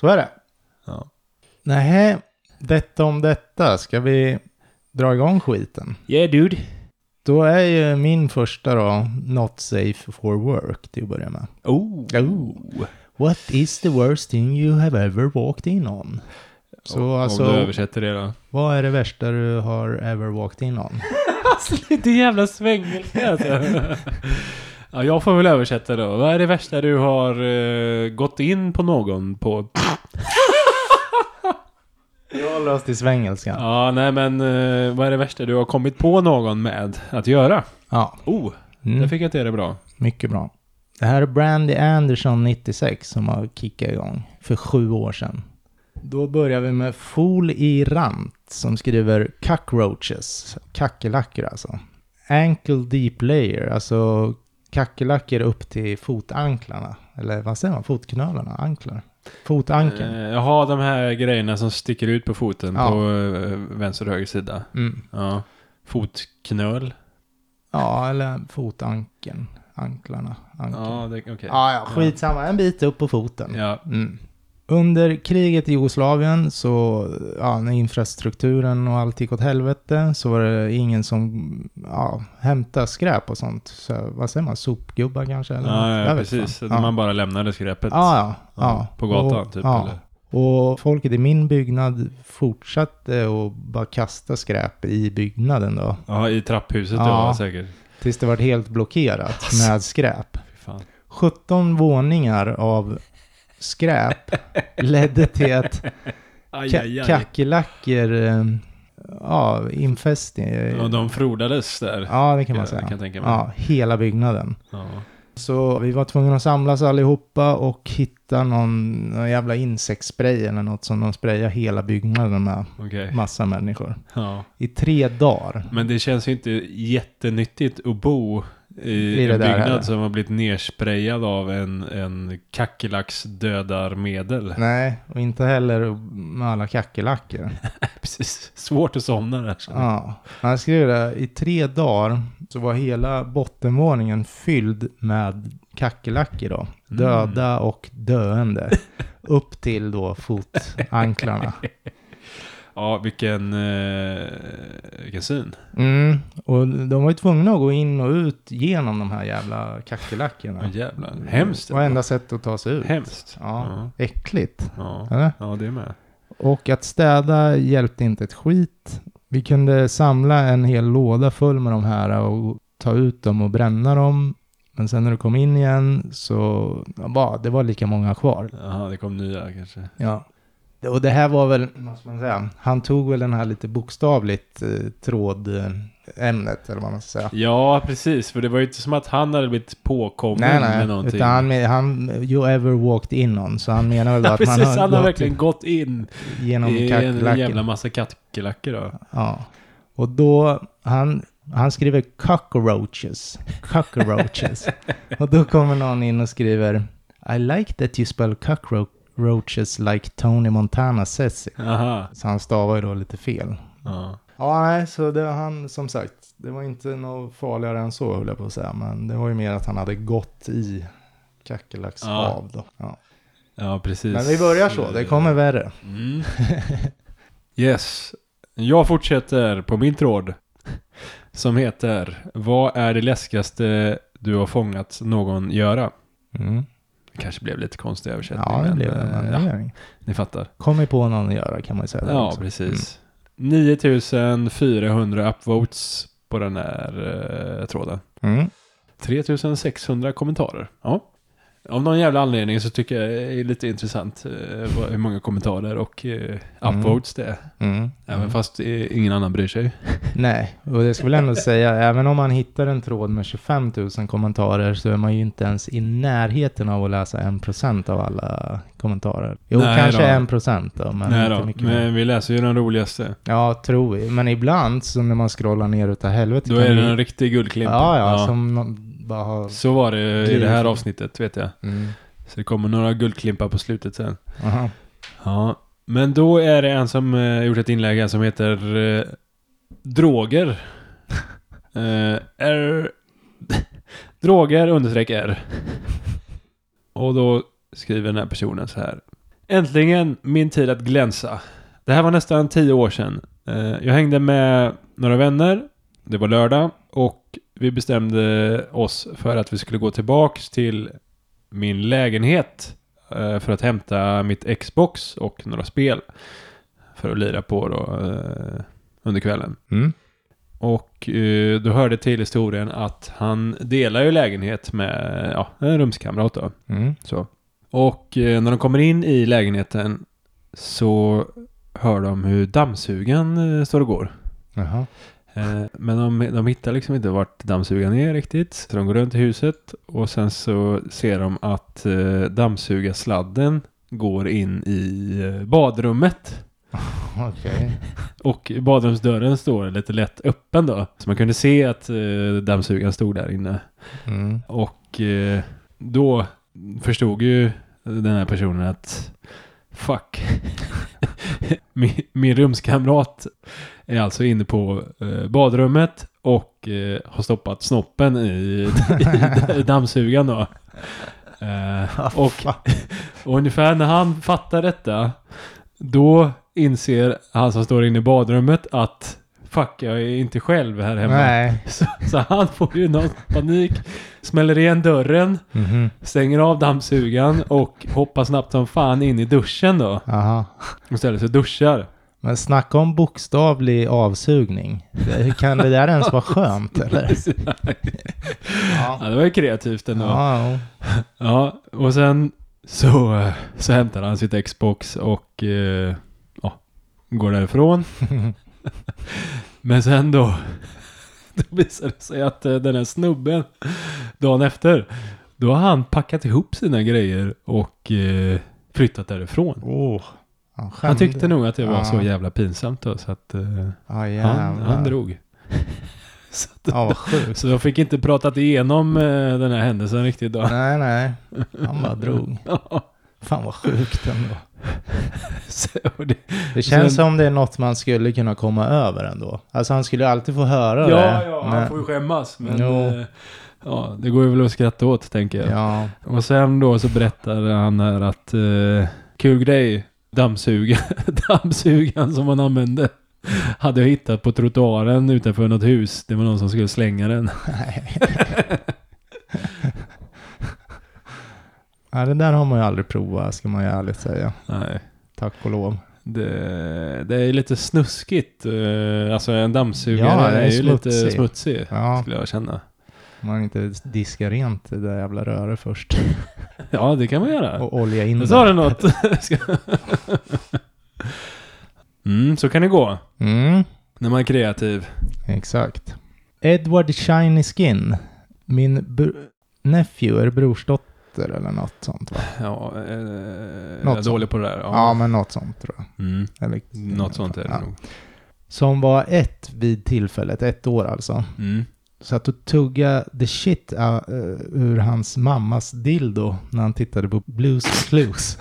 Så är det. Ja. Nej, detta om detta. Ska vi dra igång skiten? Yeah dude. Då är ju min första då, Not safe for work till att börja med. Oh. Oh. What is the worst thing you have ever walked in on? Så om, alltså, Om du översätter det då. vad är det värsta du har ever walked in on? Alltså lite jävla svängelse alltså. Ja, jag får väl översätta då. Vad är det värsta du har eh, gått in på någon på? Jag håller oss till svengelskan. Ja, nej men eh, vad är det värsta du har kommit på någon med att göra? Ja, Oh, mm, det fick jag till det bra. mycket bra. Det här är Brandy Anderson 96 som har kickat igång för sju år sedan. Då börjar vi med Fool i Rant som skriver cockroaches, kackerlackor alltså. Ankle deep layer, alltså kackerlackor upp till fotanklarna. Eller vad säger man? Fotknölarna? Anklar? Fotankeln. Eh, Jaha, de här grejerna som sticker ut på foten Ja. på eh, vänster och höger sida. Mm. Ja. Fotknöl. Ja, eller fotankeln. Anklarna. Ankeln. Ja, Ja, det, okej. ja, skitsamma. En bit upp på foten. Ja. Mm. Under kriget i Jugoslavien så, ja, när infrastrukturen och allt gick åt helvete så var det ingen som, ja, hämtade skräp och sånt. Så, vad säger man, sopgubbar kanske? Eller? Ja, ja, precis. fan. Ja. man bara lämnade skräpet. Ja, ja, på gatan och, typ, eller? Och folket i min byggnad fortsatte att bara kasta skräp i byggnaden då. Ja, i trapphuset Ja. ja. säkert. Tills det var helt blockerat Alltså. med skräp. Fy fan. 17 våningar av skräp ledde till att kackerlackor, eh, ja, infästning. Ja, de frodades där. Ja, det kan man säga. kan tänka mig. Ja, hela byggnaden. Ja. Så vi var tvungna att samlas allihopa och hitta någon, någon jävla insektsspray eller något som de sprayade hela byggnaden med. Okej. Massa människor. Ja. I tre dagar. Men det känns ju inte jättenyttigt att bo i, I det en byggnad heller. som har blivit nersprayad av en, en kackerlacksdödarmedel. Nej, och inte heller med alla kackerlackor. Precis. Svårt att somna där. Ja, han skrev det. I tre dagar så var hela bottenvåningen fylld med kackerlackor då. Mm. Döda och döende. Upp till då fotanklarna. Ja, vilken, eh, vilken syn. Mm, och de var ju tvungna att gå in och ut genom de här jävla Ja, kackerlackorna. jävlar. Hemskt. Och enda sätt att ta sig ut. Hemskt. Ja, äckligt. Ja. Eller? ja, det är med. Och att städa hjälpte inte ett skit. Vi kunde samla en hel låda full med de här och ta ut dem och bränna dem. Men sen när du kom in igen så ja, det var lika många kvar. Jaha, det kom nya kanske. Ja. Och det här var väl, ska man säga, han tog väl den här lite bokstavligt eh, trådämnet eller vad man ska säga. Ja, precis. För det var ju inte som att han hade blivit påkommen Nej, med nej, någonting. utan han, han, you ever walked in on, så han menar väl då att man precis. har, Han har verkligen gått in genom i en jävla massa kackerlackor då. Ja. Och då, han, han skriver cockroaches. Cockroaches. och då kommer någon in och skriver I like that you spell cockroaches like Tony Montana says it. Aha. Så han stavar ju då lite fel. Ja. Ja, nej, så det han som sagt, det var inte något farligare än så höll jag på att säga. Men det var ju mer att han hade gått i kackerlackshav då. Ja. ja, precis. Men vi börjar så, det kommer värre. Mm. Yes. Jag fortsätter på min tråd. Som heter Vad är det läskigaste du har fångat någon göra? Mm. Kanske blev lite konstig översättning. Ja, det men, blev det. eh, Men det ja. Ni fattar. Kom ju på någon att göra kan man ju säga. Ja, också. precis. 9400 upvotes på den här eh, tråden. Mm. 3600 kommentarer. Ja. Av någon jävla anledning så tycker jag det är lite intressant eh, hur många kommentarer och eh, upvotes det är. Mm. Även fast eh, ingen annan bryr sig. Nej, och det skulle väl ändå säga, även om man hittar en tråd med 25 000 kommentarer så är man ju inte ens i närheten av att läsa 1% av alla kommentarer. Jo, Nej kanske då. 1% då, men Nej inte då, mycket men vi läser ju den roligaste. Ja, tror vi. Men ibland så när man scrollar ner utav helvete Då är det vi- en riktig guldklimp. Ja, ja, som någon bara har... Så var det i Det det är här avsnittet vet jag. Mm. Så det kommer några guldklimpar på slutet sen. Aha. Ja, men då är det en som eh, gjort ett inlägg här som heter eh, Droger. eh, R... Droger understreck R. Och då skriver den här personen så här. Äntligen min tid att glänsa. Det här var nästan tio år sedan. Eh, jag hängde med några vänner. Det var lördag och vi bestämde oss för att vi skulle gå tillbaks till min lägenhet eh, för att hämta mitt Xbox och några spel för att lira på då eh, under kvällen. Mm. Och eh, då hörde till historien att han delar ju lägenhet med ja, en rumskamrat då. Mm. Så. Och när de kommer in i lägenheten så hör de hur dammsugaren eh, står och går. Jaha. Eh, men de, de hittar liksom inte vart dammsugaren är riktigt. Så de går runt i huset och sen så ser de att eh, dammsugarsladden går in i eh, badrummet. Okej. Och badrumsdörren står lite lätt öppen då. Så man kunde se att eh, dammsugaren stod där inne. Mm. Och eh, då förstod ju den här personen att fuck. min, min rumskamrat är alltså inne på eh, badrummet och eh, har stoppat snoppen i, i dammsugaren då. Eh, och, och ungefär när han fattar detta då inser han som står inne i badrummet att fuck, jag är inte själv här hemma. Nej. Så, så han får ju någon panik, smäller igen dörren, Mhm. stänger av dammsugaren och hoppar snabbt som fan in i duschen då. Aha. Och ställer sig och duschar. Men snacka om bokstavlig avsugning. Kan det där ens vara skönt eller? Ja, det var ju kreativt ändå. Ja, Ja, och sen så, så hämtar han sitt Xbox och eh, ja, går därifrån. Men sen då, då visar det sig att eh, den här snubben, dagen efter, då har han packat ihop sina grejer och eh, flyttat därifrån. oh. Han, Han tyckte nog att det var så jävla pinsamt då, så att eh, Ja, han, han drog. så, att, Ja, så jag fick inte pratat igenom eh, den här händelsen riktigt då. Nej, nej. Han bara drog. Fan vad sjukt ändå. Så, det, Det känns Sen- som det är något man skulle kunna komma över ändå. Alltså han skulle alltid få höra ja, det. ja, men- han får ju skämmas. Men eh, ja, det går ju väl att skratta åt tänker jag. Ja, Och sen då så berättar han här att eh, kul grej, dammsuga, dammsugaren som han använde hade jag hittat på trottoaren utanför något hus. Det var någon som skulle slänga den. nej. ja, det där har man ju aldrig provat, ska man ju ärligt säga. Nej. Tack och lov. Det, det är lite snuskigt. eh, Alltså en dammsugare Ja, är är, ju lite smutsig. Ja, Skulle jag känna. Man inte diskar rent det där jävla röret först. Ja, det kan man göra. Och olja in Nu sa du något. Mm, så kan det gå. Mm, När man är kreativ. exakt. Edward Shiny Skin. Min br- nephew, är det brorsdotter eller något sånt va? Ja, eh, jag är dålig på det där. Ja, men något sånt tror jag. Mm, Eller, något sånt är det Ja. nog. Som var ett vid tillfället, ett år alltså. Mm. Satt och tugga the shit uh, ur hans mammas dildo när han tittade på Blues Clues.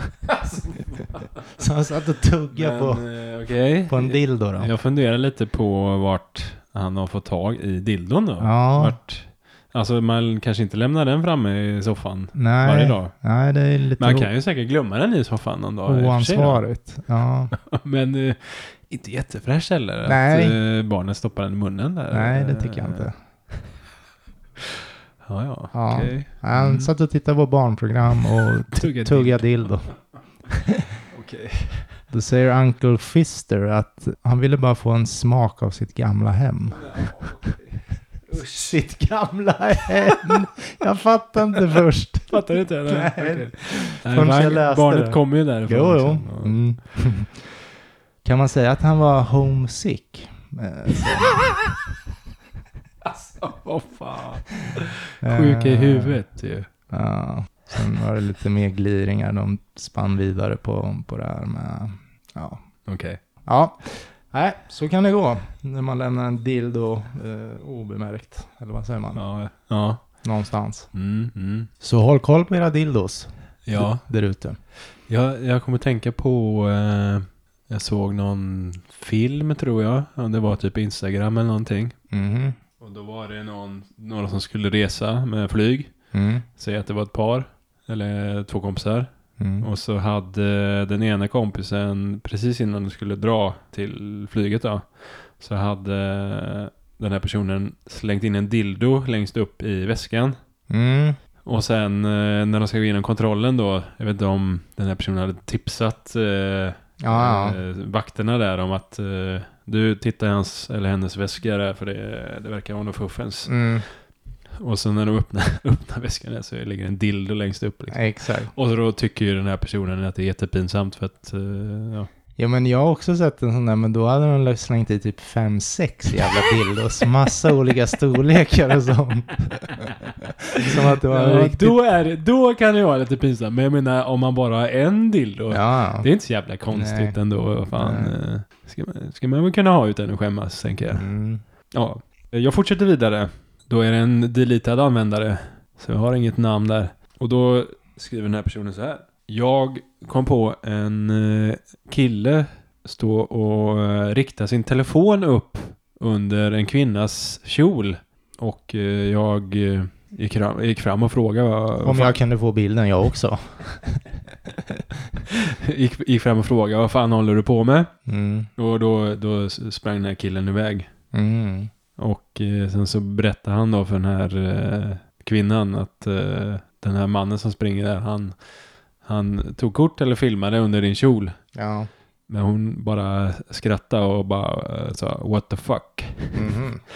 Så han satt och tuggade på, Men, eh, okej. på en dildo då. Jag funderar lite på vart han har fått tag i dildon då. Ja, Vart, alltså man kanske inte lämnar den framme i soffan nej, varje dag. nej det är lite Men han kan ju säkert glömma den i soffan någon dag. oansvarigt. Ja, Men eh, inte jättefräscht heller. Nej. Att eh, barnen stoppar den i munnen där. nej det tycker jag inte. Ja, ja. Ja. Okej. Han Mm. satt och tittade på barnprogram och Tugga tuggade dildo. Okej. Då säger Uncle Fister att han ville bara få en smak av sitt gamla hem. Sitt gamla hem! Jag fattar inte först. Fattar du inte? Nej. Okej. Förrän jag Nej, läste barnet kommer ju därifrån. Jo, jo. liksom. Ja. Mm. Kan man säga att han var homesick? Eh, vad fan. Sjuk i Eh, huvudet ju. Ja. Sen var det lite mer gliringar. De spann vidare på, på det här med... Ja. Okej. Ja. Nej, så kan det gå. När man lämnar en dildo eh, obemärkt. Eller vad säger man? Ja. Ja. Någonstans. Mm, mm. Så håll koll på era dildos. Ja. Där ute. Jag, jag kommer tänka på... Eh, jag såg någon film tror jag. Ja, det var typ Instagram eller någonting. Mhm. Då var det någon, några som skulle resa med flyg. Mm. Säg att det var ett par. Eller två kompisar. Mm. Och så hade den ena kompisen precis innan de skulle dra till flyget då. Så hade den här personen slängt in en dildo längst upp i väskan. Mm. Och sen eh, när de ska gå igenom kontrollen då. Jag vet inte om den här personen hade tipsat eh, Ja, ja. eh, vakterna där om att eh, du tittar i hans eller hennes väska där för det, det verkar vara något fuffens. Mm. Och sen när de öppnar, öppnar väskan där så ligger en dildo längst upp. Liksom. Exakt. Och så då tycker ju den här personen att det är jättepinsamt för att, eh, ja. Ja men jag har också sett en sån där, men då hade de slängt i typ 5-6 jävla dildos. Massa olika storlekar och sånt. Som att det var ja riktigt... då, är det, då kan det vara lite pinsamt. Men jag menar om man bara har en dildo. Ja, Det är inte så jävla konstigt Nej. ändå. Fan. Nej. Ska, man, ska man väl kunna ha utan att skämmas, tänker jag. mm. Ja, jag fortsätter vidare. Då är det en deletad användare. Så jag har inget namn där. Och då skriver den här personen så här. Jag kom på en eh, kille stå och eh, rikta sin telefon upp under en kvinnas kjol. Och eh, jag gick, fram, gick fram och frågade Om jag kunde få bilden, jag också. gick, gick fram och frågade vad fan håller du på med? Mm. Och då, då sprang den här killen iväg. Mm. Och eh, sen så berättade han då för den här eh, kvinnan att eh, den här mannen som springer där, han, han tog kort eller filmade under din kjol. Ja. Men hon bara skrattade och bara eh, sa what the fuck. Mhm.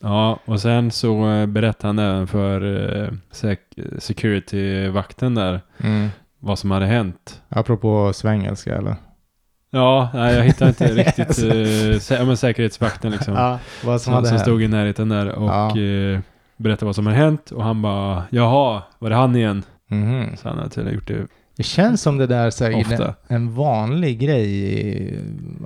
Ja, och sen så eh, berättade han även för eh, sec- security-vakten där Mm. vad som hade hänt. Apropå svengelska eller? Ja, nej, jag hittade inte riktigt eh, sä- men säkerhetsvakten liksom. Ja, vad som hade som hänt. stod i närheten där och Ja. berättade vad som hade hänt. Och han bara, jaha, var det han igen? Mhm. Så han hade tydligen gjort det Det känns som det där så här, en, en vanlig grej i,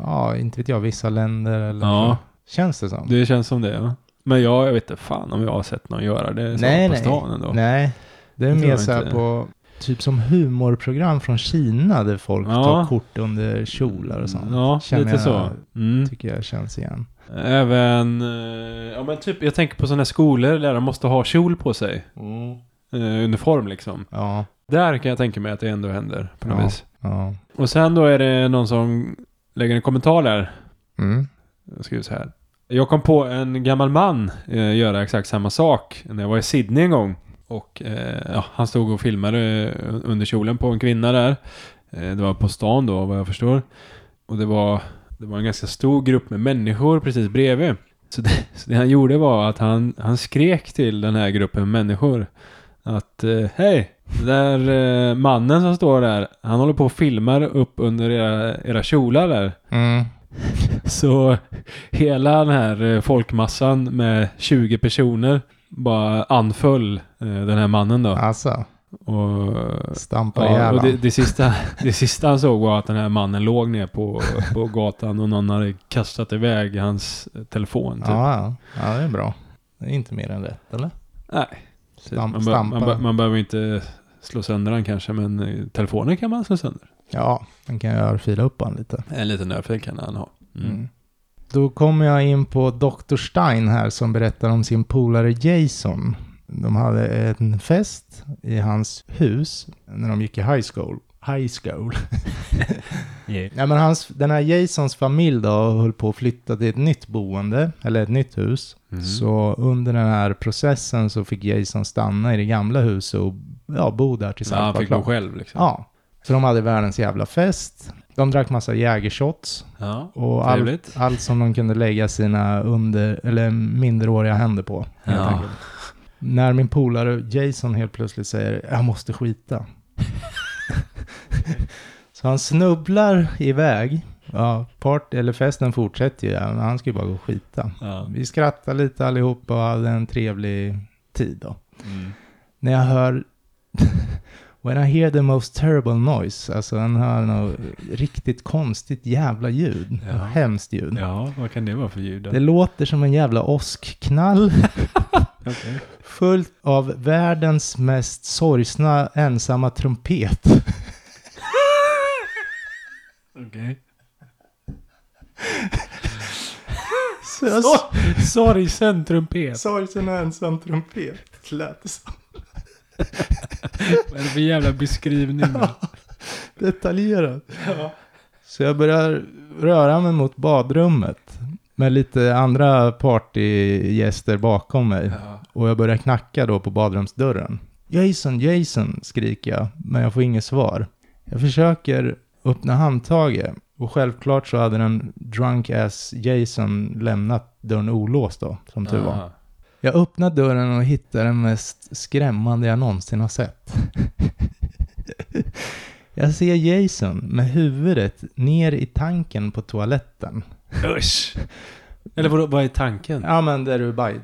ja, inte vet jag, vissa länder eller Ja. så. Känns det som. Det känns som det, ja. Men jag, jag vet inte fan om jag har sett någon göra det nej, på nej. stan ändå. Nej, det är Det mer så här på, typ som humorprogram från Kina där folk Ja. tar kort under kjolar och sånt. Ja, Känner lite jag- så. Mm. Tycker jag känns igen. Även, eh, ja men typ, jag tänker på sådana skolor där de måste ha kjol på sig. Eh, uniform liksom. Ja, Där kan jag tänka mig att det ändå händer på något Ja. vis. ja. Och sen då är det någon som lägger en kommentar där. Mm. Jag skriver så här. Jag kom på en gammal man eh, göra exakt samma sak när jag var i Sydney en gång. Och eh, ja, han stod och filmade eh, under kjolen på en kvinna där. Eh, det var på stan då vad jag förstår. Och det var, det var en ganska stor grupp med människor precis bredvid. Så det, så det han gjorde var att han, han skrek till den här gruppen människor. Att eh, hej, där eh, mannen som står där, han håller på och filmar upp under era, era kjolar där. Mm. Så hela den här eh, folkmassan med 20 personer bara anföll eh, den här mannen då. Alltså, Och, stampa ja, och det, det, sista, det sista han såg var att den här mannen låg ner på, på gatan och någon hade kastat iväg hans eh, telefon. Typ. Ja, ja. det är bra. Det är inte mer än rätt, eller? Nej. Stamp, man, man, man behöver inte slå sönder den kanske, men telefonen kan man slå sönder. Ja, den kan jag fila upp han lite. En liten örfil kan han ha. Mm. Mm. Då kommer jag in på Dr. Stein här som berättar om sin polare Jason. De hade en fest i hans hus när de gick i high school. High school. Yeah. Ja, men hans, den här Jasons familj då höll på att flytta till ett nytt boende, eller ett nytt hus. Mhm. Så under den här processen så fick Jason stanna i det gamla huset och ja, bo där tills Så allt han fick gå själv liksom. Ja. Så de hade världens jävla fest. De drack massa jägershots Ja, och allt, allt som de kunde lägga sina under, eller minderåriga händer på. Ja. När min polare Jason helt plötsligt säger jag måste skita. Så han snubblar iväg. Ja, part, eller festen fortsätter ju, han ska ju bara gå och skita. Ja. Vi skrattar lite allihopa och hade en trevlig tid då. Mm. När jag hör When I hear the most terrible noise, alltså han hör något riktigt konstigt jävla ljud. Ja. Hemskt ljud. ja, vad kan det vara för ljud? då? Det låter som en jävla åskknall Okej. fullt av världens mest sorgsna ensamma trumpet. Okej. Sor- Sorgsen trumpet. sorgsen ensam trumpet, lät det som. Vad är det för jävla beskrivning? Detaljerat. Så jag börjar röra mig mot badrummet med lite andra partygäster bakom mig. Ja. Och jag börjar knacka då på badrumsdörren. Jason, Jason, skriker jag, men jag får inget svar. Jag försöker öppna handtaget och självklart så hade den drunk ass Jason lämnat dörren olåst då, som tur var. Jag öppnar dörren och hittar den mest skrämmande jag någonsin har sett. jag ser Jason med huvudet ner i tanken på toaletten. Usch. Eller vad, vad är tanken? Ja men där du baj...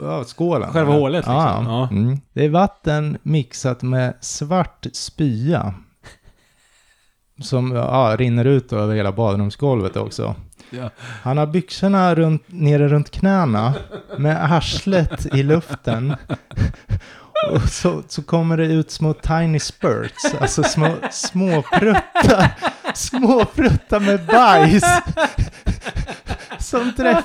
Ja, skålen. Själva hålet, liksom. Ja. Ja. Mm. Det är vatten mixat med svart spya. Som ja, rinner ut över hela badrumsgolvet också. Ja. Han har byxorna runt, nere runt knäna med arslet i luften. Och så, så kommer det ut små tiny spurts, alltså små, små pruttar. Små pruttar med bajs. Som, träff,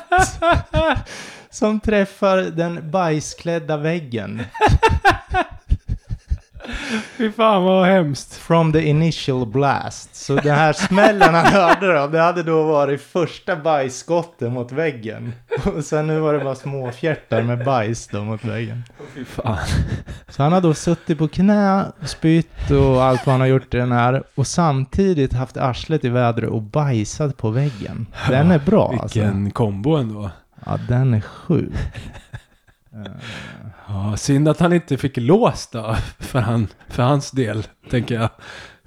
som träffar den bajsklädda väggen. Fy fan vad hemskt. From the initial blast. Så den här smällen han hörde då, det hade då varit första bajsskottet mot väggen. Och sen nu var det bara små fjärtar med bajs då mot väggen. Fy fan. Så han har då suttit på knä, spytt och allt vad han har gjort i den här. Och samtidigt haft arslet i vädret och bajsat på väggen. Den är bra alltså. Vilken kombo ändå. Ja, den är sjuk. Ja, synd att han inte fick lås då. För, han, för hans del, tänker jag.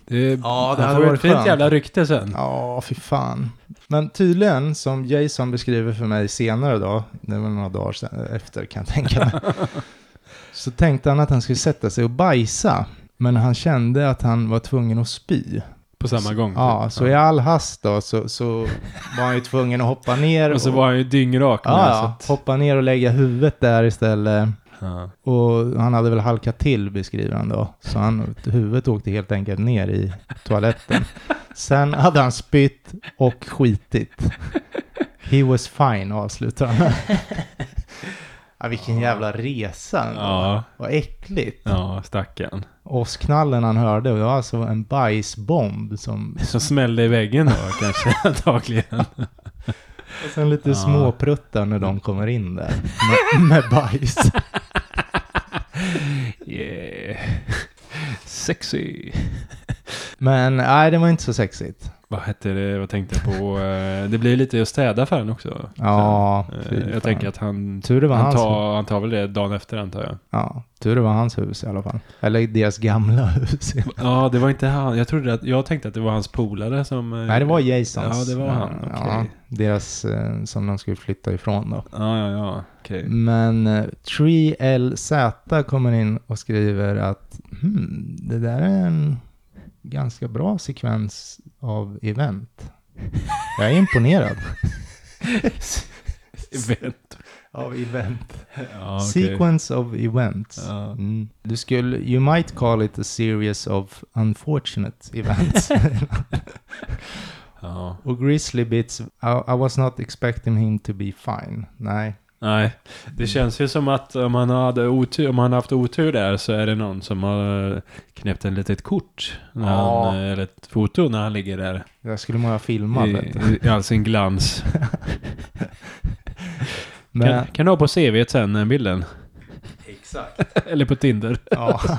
Det, Ja, det hade varit ett fint skönt. jävla rykte sen. Ja, fy fan. Men tydligen, som Jason beskriver för mig senare då, det var några dagar sen, efter kan jag tänka mig, så tänkte han att han skulle sätta sig och bajsa. Men han kände att han var tvungen att spy. På samma gång. Ja, typ. så i all hast då så, så var han ju tvungen att hoppa ner. Och så var han ju dyngrak så ja, att- hoppa ner och lägga huvudet där istället. Ja. Och han hade väl halkat till beskriver han då. Så han, huvudet åkte helt enkelt ner i toaletten. Sen hade han spytt och skitit. He was fine avslutar han. ja, vilken jävla resa. Ja. Vad äckligt. Ja, stackarn. Åskknallen han hörde var alltså en bajsbomb som... Så smällde i väggen då kanske antagligen. Och sen lite Ja. småpruttar när de kommer in där. Med, med bajs. Yeah. Sexy. Men nej, det var inte så sexigt. Vad hette det? Vad tänkte jag på? Eh, Det blir lite att städa för honom också. Ja, Eh, fan. Jag tänker att han, Tur det var han, tar, han tar väl det dagen efter antar jag. Ja, tur det var hans hus i alla fall. Eller deras gamla hus. Ja, det var inte han. Jag trodde att, jag tänkte att det var hans polare som... eh, Nej, det var Jasons. Ja, det var han. Ja, Okej. deras, som de skulle flytta ifrån då. Ja, ja, ja. Okej. Men eh, 3LZ kommer in och skriver att hmm, det där är en ganska bra sekvens av event. Jag är imponerad. Event. Av event. Ja, okej. Sequence of events. Ja. Mm. Du skulle, you might call it a series of unfortunate events. Ja. Och Grizzly Bits, I, I was not expecting him to be fine. Nej. Nej, det känns ju som att om han hade otur, om han haft otur där så är det någon som har knäppt en litet kort. När Ja. han, eller ett foto när han ligger där. Jag skulle må ha filmat. I, I all sin glans. Men, Kan, kan du ha på CVt sen, den bilden? Exakt. Eller på Tinder. ja.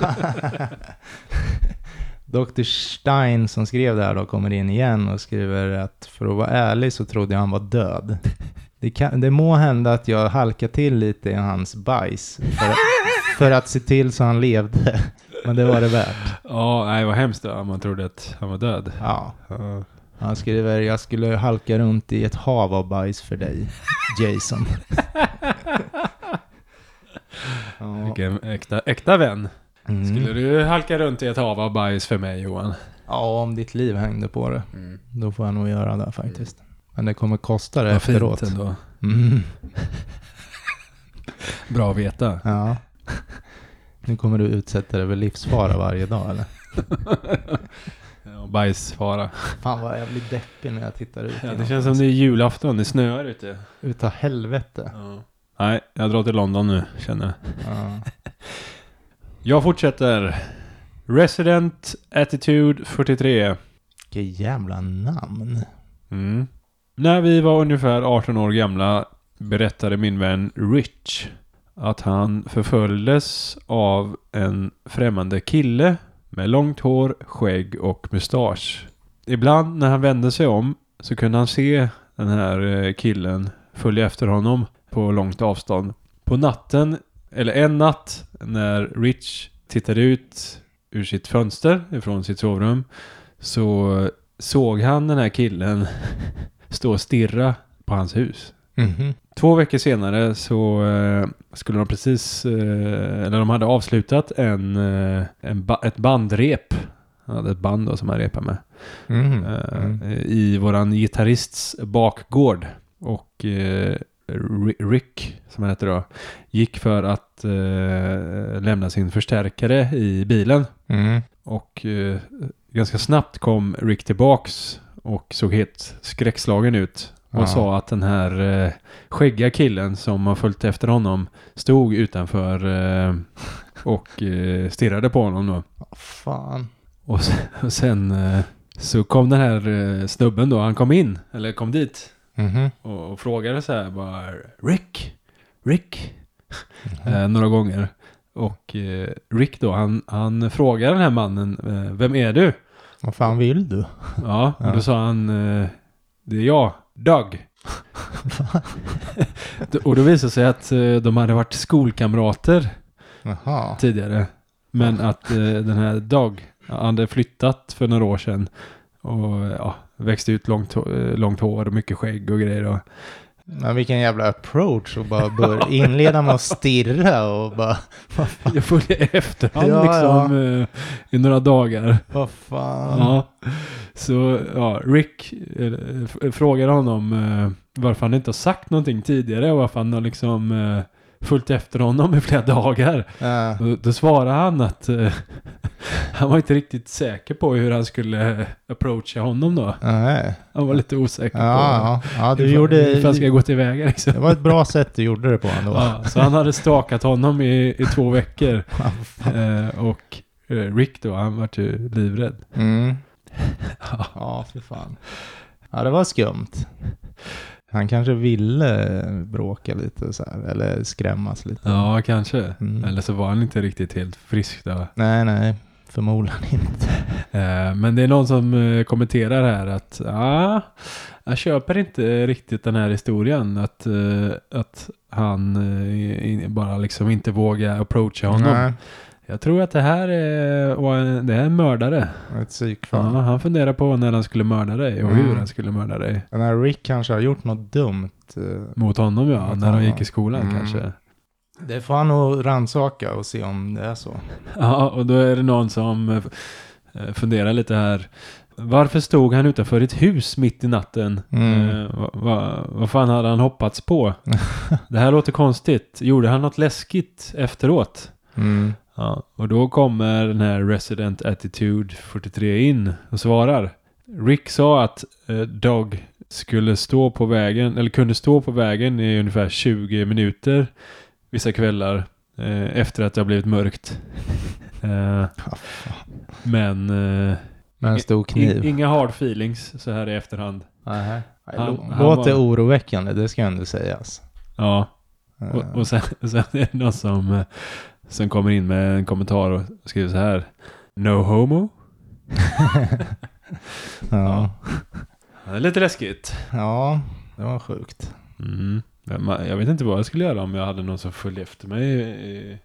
Dr. Stein som skrev det här då kommer in igen och skriver att för att vara ärlig så trodde jag han var död. Det, kan, det må hända att jag halkar till lite i hans bajs för, för att se till så han levde. Men det var det värt. Ja, nej vad hemskt då, man trodde att han var död. Ja. Ja. Han skriver, jag skulle halka runt i ett hav av bajs för dig, Jason. ja. Vilken äkta, äkta vän. Mm. Skulle du halka runt i ett hav av bajs för mig Johan? ja, om ditt liv hängde på det, då får jag nog göra det faktiskt. Men det kommer kosta det Vad efteråt. fint ändå. Mm. Bra att veta. Ja. Nu kommer du utsätta dig för livsfara varje dag eller? Ja, bajsfara. Fan vad jag blir deppig när jag tittar ut. Ja, det känns som det är julafton, det snöar ute. Utav helvete. Ja. Nej, jag drar till London nu känner jag. Ja. Jag fortsätter. Resident Attitude 43. Vilket jävla namn. Mm. När vi var ungefär 18 år gamla berättade min vän Rich att han förföljdes av en främmande kille med långt hår, skägg och mustasch. Ibland när han vände sig om så kunde han se den här eh, killen följa efter honom på långt avstånd. På natten, eller en natt, när Rich tittade ut ur sitt fönster ifrån sitt sovrum så såg han den här killen stå och stirra på hans hus. Mhm. Två veckor senare så eh, skulle de precis, eh, eller de hade avslutat en, eh, en ba- ett bandrep. Han hade ett band då som han repade med. Mhm. Mm. I våran gitarrists bakgård. Och Ri- Rick, som han heter då, gick för att eh, lämna sin förstärkare i bilen. Mm. Och eh, ganska snabbt kom Rick tillbaks och såg helt skräckslagen ut. Och Ja. sa att den här eh, skäggiga killen som har följt efter honom stod utanför eh, och eh, stirrade på honom då. Fan. Och sen, och sen eh, så kom den här eh, snubben då, han kom in, eller kom dit Mhm. och, och frågade så här bara Rick, Rick, Mhm. eh, några gånger. Och eh, Rick då, han, han frågar den här mannen, vem är du? Vad fan vill du? Ja, och då sa han, eh, det är jag, Doug. och då visade det sig att eh, de hade varit skolkamrater Jaha. tidigare. Men att eh, den här Doug han hade flyttat för några år sedan. Och ja, växte ut långt, långt hår och mycket skägg och grejer. Och, Men vilken jävla approach och bara börja inleda med att stirra och bara, jag följde efter han Ja, liksom eh, i några dagar. vad fan. Ja. Så ja, Rick eh, f- frågade honom eh, varför han inte har sagt någonting tidigare och varför han har liksom följt efter honom i flera dagar. Ja. Då, då svarade han att eh, han var inte riktigt säker på hur han skulle eh, approacha honom då. Nej. Han var lite osäker Ja, ja. ja, på du hur, gjorde... hur han ska gå tillväga liksom. Det var ett bra sätt du gjorde det på ändå. Ja, så han hade stakat honom i, i två veckor. Eh, och Rick då, han var ju livrädd. Mm. Ja. Ja, för fan. Ja, det var skumt. Han kanske ville bråka lite så här, eller skrämmas lite. Ja, kanske. Mm. Eller så var han inte riktigt helt frisk då. Nej, nej, förmodligen inte. Eh, men det är någon som eh, kommenterar här att ja, jag köper inte riktigt den här historien. Att, eh, att han bara liksom inte vågar approacha honom. Nej, Jag tror att det här är, det är en mördare. ett psykfall. Ja, han funderar på när han skulle mörda dig och hur Mm. han skulle mörda dig. Den här Rick kanske har gjort något dumt. eh, Mot honom ja, Mot när han gick i skolan Mm. kanske. Det får han nog rannsaka och se om det är så. Ja, och då är det någon som eh, funderar lite här. Varför stod han utanför ett hus mitt i natten? Mm. Eh, vad, vad, vad fan hade han hoppats på? det här låter konstigt. Gjorde han något läskigt efteråt? Mm. Ja, och då kommer den här Resident Attitude 43 in och svarar. Rick sa att eh, Dog skulle stå på vägen, eller kunde stå på vägen i ungefär 20 minuter vissa kvällar eh, efter att det har blivit mörkt. Eh, men eh, Med en stor kniv. in, inga hard feelings så här i efterhand. Nähä. Han- Lå- han Låter var- oroväckande, det ska ändå sägas. Ja, Eh, och, och sen, sen är det någon som, eh, som kommer in med en kommentar och skriver så här. No homo? ja. Det är lite läskigt. ja, det var sjukt. Mm. Jag vet inte vad jag skulle göra om jag hade någon som följde efter mig i,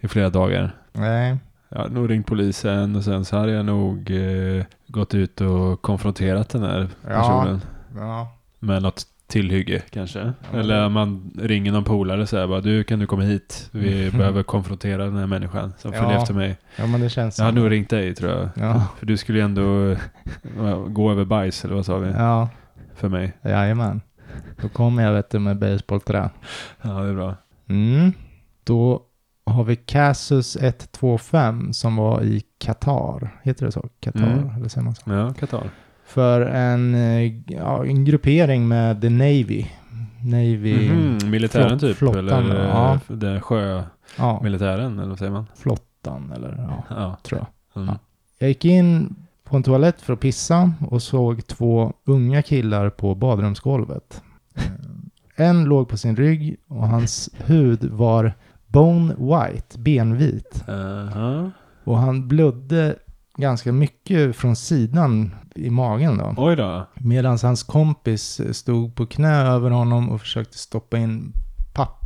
i flera dagar. Nej, Jag hade nog ringt polisen och sen så hade jag nog eh, gått ut och konfronterat den här Ja. personen. ja. Med något tillhygge kanske. Ja. Eller man ringer någon polare och säger bara du kan du komma hit? Vi Mm. behöver konfrontera den här människan som Ja. följer efter mig. ja men det känns Jag hade nog ringt dig tror jag. Ja. För du skulle ju ändå gå över bajs eller vad sa vi? Ja, För mig. jajamän. Då kommer jag vet du med basebollträ. Ja det är bra. Mm. Då har vi Casus 125 som var i Qatar. Heter det så? Qatar? Mm. Eller säger man så? Ja, Qatar. För en, eh, ja, en gruppering med The Navy. Navy, Mhm, militären flott- typ? flottan, eller ja. eh, den sjömilitären ja, eller vad säger man? flottan eller ja, Ja. tror jag. Mm. Jag gick in på en toalett för att pissa och såg två unga killar på badrumsgolvet. Eh, En låg på sin rygg och hans hud var bone white, benvit. Aha. Och han blödde ganska mycket från sidan i magen då. Oj då. Medan hans kompis stod på knä över honom och försökte stoppa in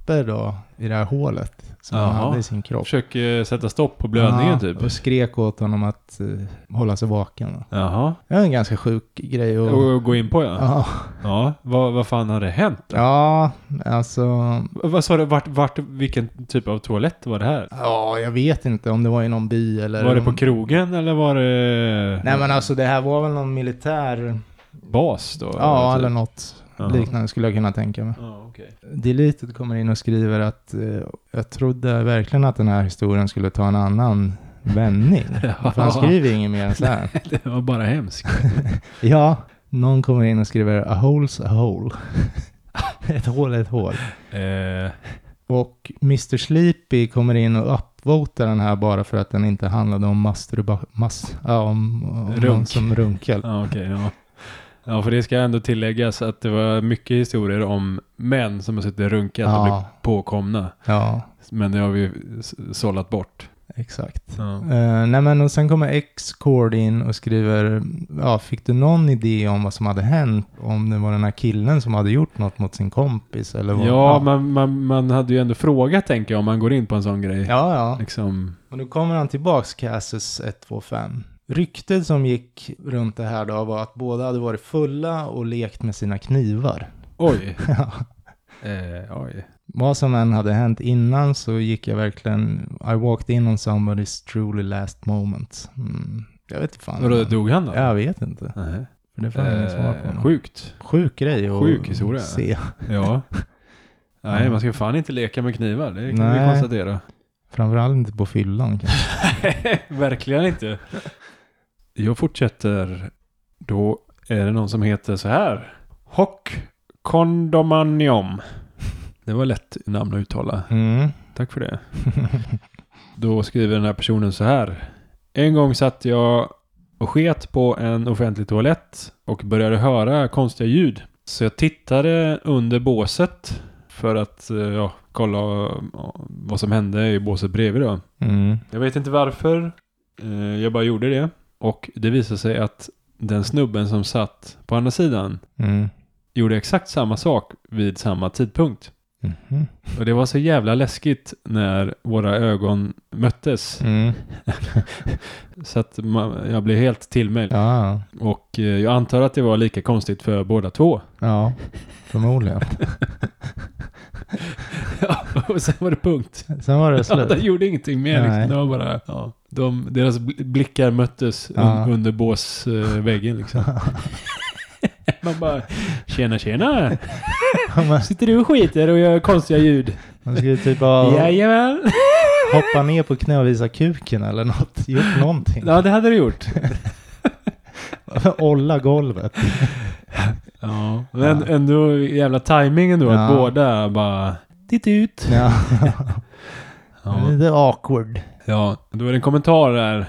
papper då i det här hålet som han Jaha. hade i sin kropp. Försöker sätta stopp på blödningen Ja, typ. Och skrek åt honom att eh, hålla sig vaken. då. Jaha. Det är en ganska sjuk grej att... Och gå in på ja. Ja, Ja. Vad, vad fan hade hänt då? ja, alltså... Vad sa du? Vart, vart, vilken typ av toalett var det här? Ja, jag vet inte om det var i någon by eller... Var det på krogen eller var det Nej men alltså det här var väl någon militär... bas då? Ja, typ? eller något Jaha. liknande skulle jag kunna tänka mig. Ja, okej. Deleted kommer in och skriver att eh, jag trodde verkligen att den här historien skulle ta en annan vändning. För han skriver inget mer än så här. Det var bara hemskt. Ja, någon kommer in och skriver a hole's a hole. ett hål är ett hål. eh, Och Mr. Sleepy kommer in och upvotar den här bara för att den inte handlade om masturba... Mas, ja, om, om någon Runk. som runkar. ja, okej. ja. Ja, för det ska ändå tilläggas att det var mycket historier om män som har suttit och runkat och Ja. blivit påkomna. Ja, Men det har vi sållat bort. exakt. Ja. Uh, nej men och sen kommer X-Cord in och skriver, ja, fick du någon idé om vad som hade hänt? Om det var den här killen som hade gjort något mot sin kompis eller vad? Ja, Man, man, man hade ju ändå frågat tänker jag om man går in på en sån grej. Ja, ja. Liksom, Och nu kommer han tillbaks, Casus 125. Ryktet som gick runt det här då var att båda hade varit fulla och lekt med sina knivar. oj. Ja. Eh, oj. Vad som än hade hänt innan så gick jag verkligen, I walked in on somebody's truly last moment. Mm. Jag vet inte fan. Vadå, dog han då? Jag vet inte. Nej. För det får jag inget svar på. Eh, sjukt. Sjuk grej att Sjuk historia. se. Ja. Nej, man ska fan inte leka med knivar. Det kan Nej. vi konstatera. Framförallt inte på fyllan kanske. Verkligen inte. Jag fortsätter. Då är det någon som heter så här. Hock Kondomanium. Det var lätt namn att uttala. Mm. Tack för det. Då skriver den här personen så här. En gång satt jag och sket på en offentlig toalett och började höra konstiga ljud. Så jag tittade under båset för att eh, ja, kolla eh, vad som hände i båset bredvid då. Mm. Jag vet inte varför. Eh, Jag bara gjorde det. Och det visade sig att den snubben som satt på andra sidan Mm. gjorde exakt samma sak vid samma tidpunkt. Mhm. Och det var så jävla läskigt när våra ögon möttes. Mm. Så att man, jag blev helt tillmäld. Ja, Och eh, jag antar att det var lika konstigt för båda två. ja, förmodligen. Ja, och sen var det punkt. Sen var det Ja, slut. de gjorde ingenting mer. Liksom. Det var bara, ja, de, deras bl- blickar möttes un, Ja. under båsväggen liksom. Man bara, tjena tjena. Sitter du och skiter och gör konstiga ljud? man skulle typ ha Jajamän. hoppa ner på knä och visa kuken eller något. Gjort någonting. Ja, det hade du gjort. Olla golvet. Ja, men Ja. ändå jävla timingen då. Att Ja. båda bara, titt ut. Ja. Ja. Lite awkward. ja, då är det en kommentar där.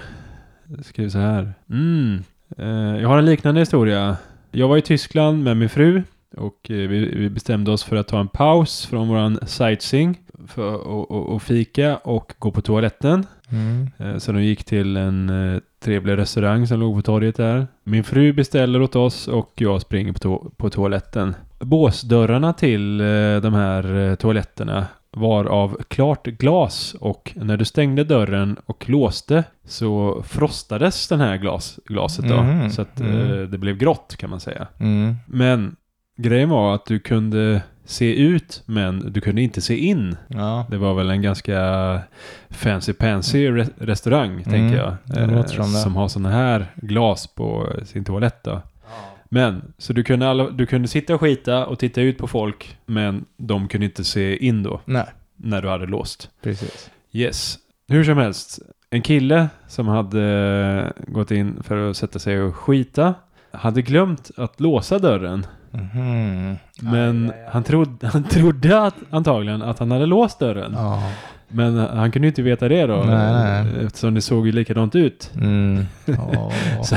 Skriv så här. Mm. Eh, jag har en liknande historia. Jag var i Tyskland med min fru. Och eh, vi, vi bestämde oss för att ta en paus från våran sightseeing. För att och, och fika och gå på toaletten. Mm. Eh, Så de gick till en eh, trevlig restaurang som låg på torget där. Min fru beställer åt oss och jag springer på, to- på toaletten. Båsdörrarna till de här toaletterna var av klart glas och när du stängde dörren och låste så frostades den här glas, glaset då. Mhm, Så att mm. eh, det blev grått kan man säga. Mm. Men grejen var att du kunde se ut men du kunde inte se in. Ja. Det var väl en ganska fancy pansy re- restaurang tänker jag. Mm, som det. som har sådana här glas på sin toalett då. Men, så du kunde, alla, du kunde sitta och skita och titta ut på folk men de kunde inte se in då Nej, när du hade låst. precis. Yes. Hur som helst. En kille som hade gått in för att sätta sig och skita hade glömt att låsa dörren. Mhm. Men Aj, aj, aj. han, trodde, han trodde att, antagligen att han hade låst dörren. Ja. Men han kunde ju inte veta det då. Nej, nej. Eftersom det såg ju likadant ut. Mm. Så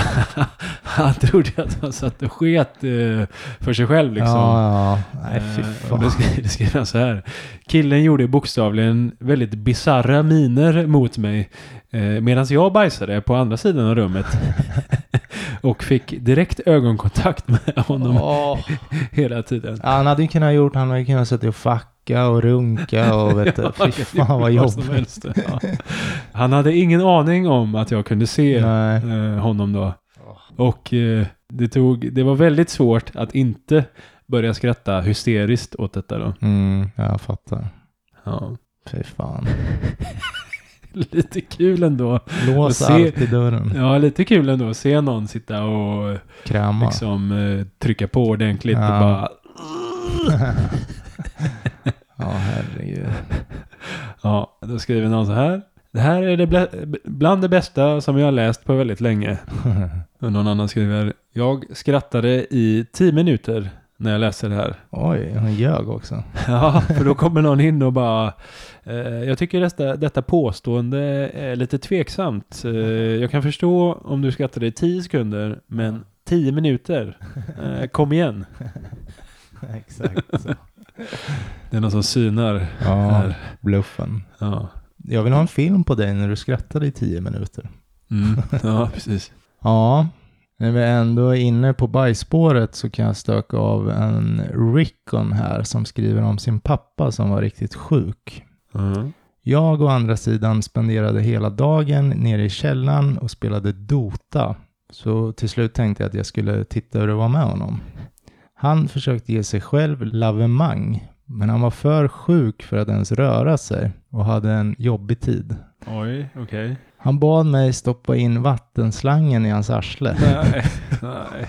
han trodde att han satt och sket eh, för sig själv liksom. Ja, ja. Nej, fy Eh, fan. och då skrev, han så här. Killen gjorde bokstavligen väldigt bizarra miner mot mig eh, medan jag bajsade på andra sidan av rummet. och fick direkt ögonkontakt med honom Åh. hela tiden. Ja, han hade ju kunnat gjort, han hade kunnat sätta och fucka och runka och vet du, fy fan vad jobbigt. Ja. Han hade ingen aning om att jag kunde se eh, honom då. Och eh, det, tog, det var väldigt svårt att inte börja skratta hysteriskt åt detta då. Mm, jag fattar. Ja. Fy fan. Lite kul ändå. Lås Och se- alltid dörren. Ja, lite kul ändå att se någon sitta och Krama. liksom eh, trycka på ordentligt och Ja. bara... Ja, herregud. Ja, då skriver någon så här. Det här är det bland det bästa som jag har läst på väldigt länge. Och någon annan skriver. Jag skrattade i tio minuter när jag läste det här. Oj, hon ljög också. Ja, för då kommer någon in och bara eh, Jag tycker detta, detta påstående är lite tveksamt. Eh, jag kan förstå om du skrattade i 10 sekunder, men 10 minuter? Eh, kom igen. Exakt så. Det är någon som synar Ja, här. bluffen. Ja, Jag vill ha en film på dig när du skrattade i tio minuter. mm. ja precis. Ja, när vi ändå är inne på bajsspåret så kan jag stöka av en Rickon här som skriver om sin pappa som var riktigt sjuk. Mm. Jag å andra sidan spenderade hela dagen nere i källaren och spelade Dota. Så till slut tänkte jag att jag skulle titta hur det var med honom. Han försökte ge sig själv lavemang, men han var för sjuk för att ens röra sig och hade en jobbig tid. Oj, okej. Han bad mig stoppa in vattenslangen i hans arsle. Nej, nej.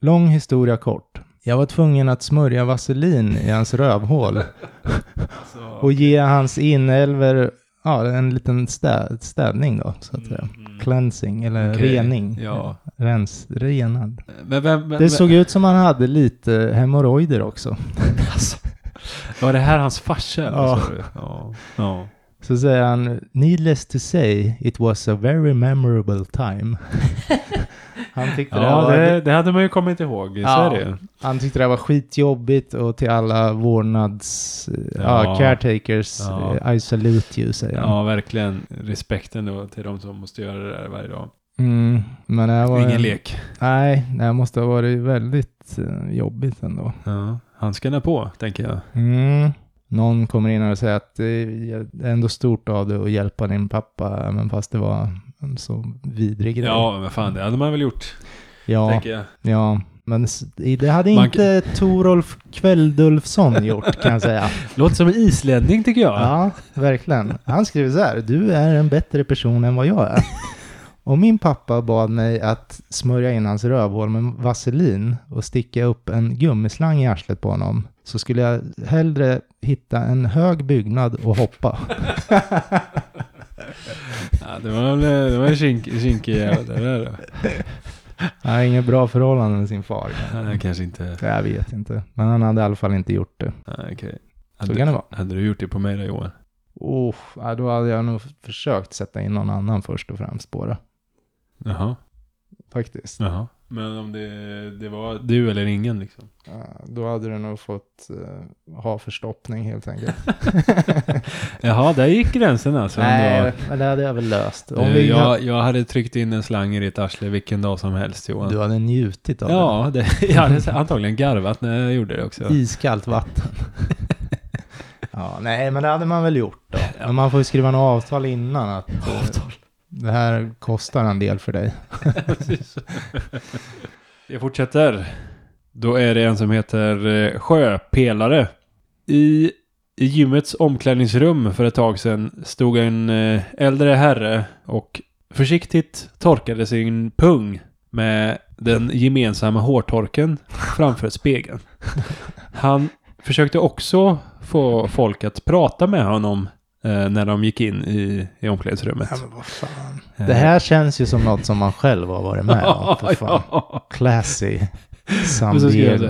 Lång historia kort. Jag var tvungen att smörja vaselin i hans rövhål och ge hans inälvor ja, en liten städ, städning då, så att säga. Mm. Cleansing, eller Okej, rening. Ja. Rens, renad. Men vem... Men, Det såg ut som han hade lite hemorrojder också. Alltså, var det här hans farsa? Ja. ja. Ja. Så säger han, needless to say, it was a very memorable time. han, tyckte det Ja, var, det, det hade man ju kommit ihåg. Så Ja. det ju. han tyckte det var skitjobbigt och till alla vårdnads... Ja, Ja. caretakers, Ja. eh, I salute you, säger han. Ja, verkligen. Respekten då till de som måste göra det där varje dag. Mm, men det var Ingen en- lek. Nej, det måste ha varit väldigt eh, jobbigt ändå. Ja, handskarna på, tänker jag. Mm. Någon kommer in och säger att det är ändå stort av dig att hjälpa din pappa, även fast det var en så vidrig grej. Ja, men fan, det hade man väl gjort, ja, tänker jag. ja. Men det hade Man- inte Torolf Kvälldulfsson gjort kan jag säga. Låter som en islänning, tycker jag. Ja, verkligen. Han skriver så här, du är en bättre person än vad jag är. Om min pappa bad mig att smörja in hans rövhål med vaselin och sticka upp en gummislang i arslet på honom så skulle jag hellre hitta en hög byggnad och hoppa. Ja, det var, det var en kink, kinkig jävel det där. Han har inget bra förhållande med sin far. Nej, kanske inte. Jag vet inte. Men han hade i alla fall inte gjort det. Nej, okej. Så Hade, kan det vara. hade du gjort det på mig då, Johan? Oh, ja, då hade jag nog försökt sätta in någon annan först och främst på det. Jaha, Faktiskt. jaha. Men om det, det var du eller ingen liksom. Ja, då hade du nog fått uh, ha förstoppning helt enkelt. Jaha, där gick gränsen alltså. Nej, ändå. men det hade jag väl löst. Om Eh, vi jag, jag hade tryckt in en slang i ditt arsle vilken dag som helst Johan. Du hade njutit av Ja, det, jag hade antagligen garvat när jag gjorde det också. Iskallt vatten. ja, nej, men det hade man väl gjort då. Men man får ju skriva något avtal innan att eh, det här kostar en del för dig. Jag fortsätter. Då är det en som heter eh, Sjöpelare. I, I gymmets omklädningsrum för ett tag sedan stod en eh, äldre herre och försiktigt torkade sin pung med den gemensamma hårtorken framför spegeln. Han försökte också få folk att prata med honom eh, när de gick in i, i omklädningsrummet. Ja, men vad fan. Det här känns ju som något som man själv har varit med om. För fan. ja. Classy.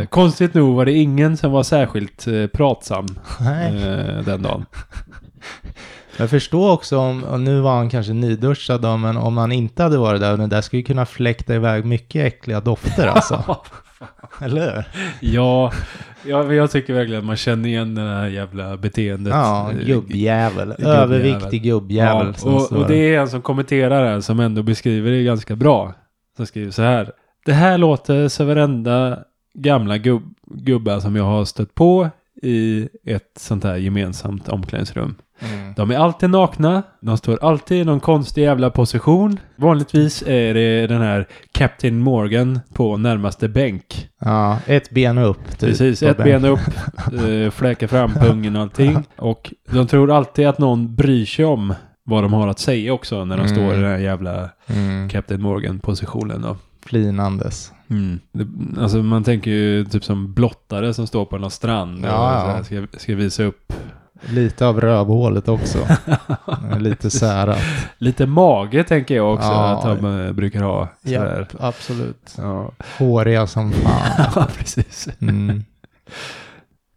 Konstigt nog var det ingen som var särskilt eh, pratsam eh, den dagen. Jag förstår också om, och nu var han kanske nyduschad då, men om han inte hade varit där, det där skulle ju kunna fläkta iväg mycket äckliga dofter alltså. Eller hur? ja, jag, jag tycker verkligen att man känner igen det här jävla beteendet. Ja, gubbjävel. Överviktig gubbjävel. Ja, och, och det är en som kommenterar här som ändå beskriver det ganska bra. Som skriver så här. Det här låter så varenda gamla gubb, gubbar som jag har stött på i ett sånt här gemensamt omklädningsrum. Mm. De är alltid nakna, de står alltid i någon konstig jävla position. Vanligtvis är det den här Captain Morgan på närmaste bänk. Ja, ett ben upp. Typ, Precis, ett ben upp, eh, fläka fram pungen och allting. Och de tror alltid att någon bryr sig om vad de har att säga också när de Mm. står i den här jävla Mm. Captain Morgan-positionen då. Flinandes. Mm. Det, alltså man tänker ju typ som blottare som står på någon strand och Ja, ja. så här ska, ska visa upp Lite av rövhålet också. Lite särat. lite mage tänker jag också Ja. att de eh, brukar ha. sådär. Japp, absolut. Ja. Håriga som fan. ja, precis. Mm.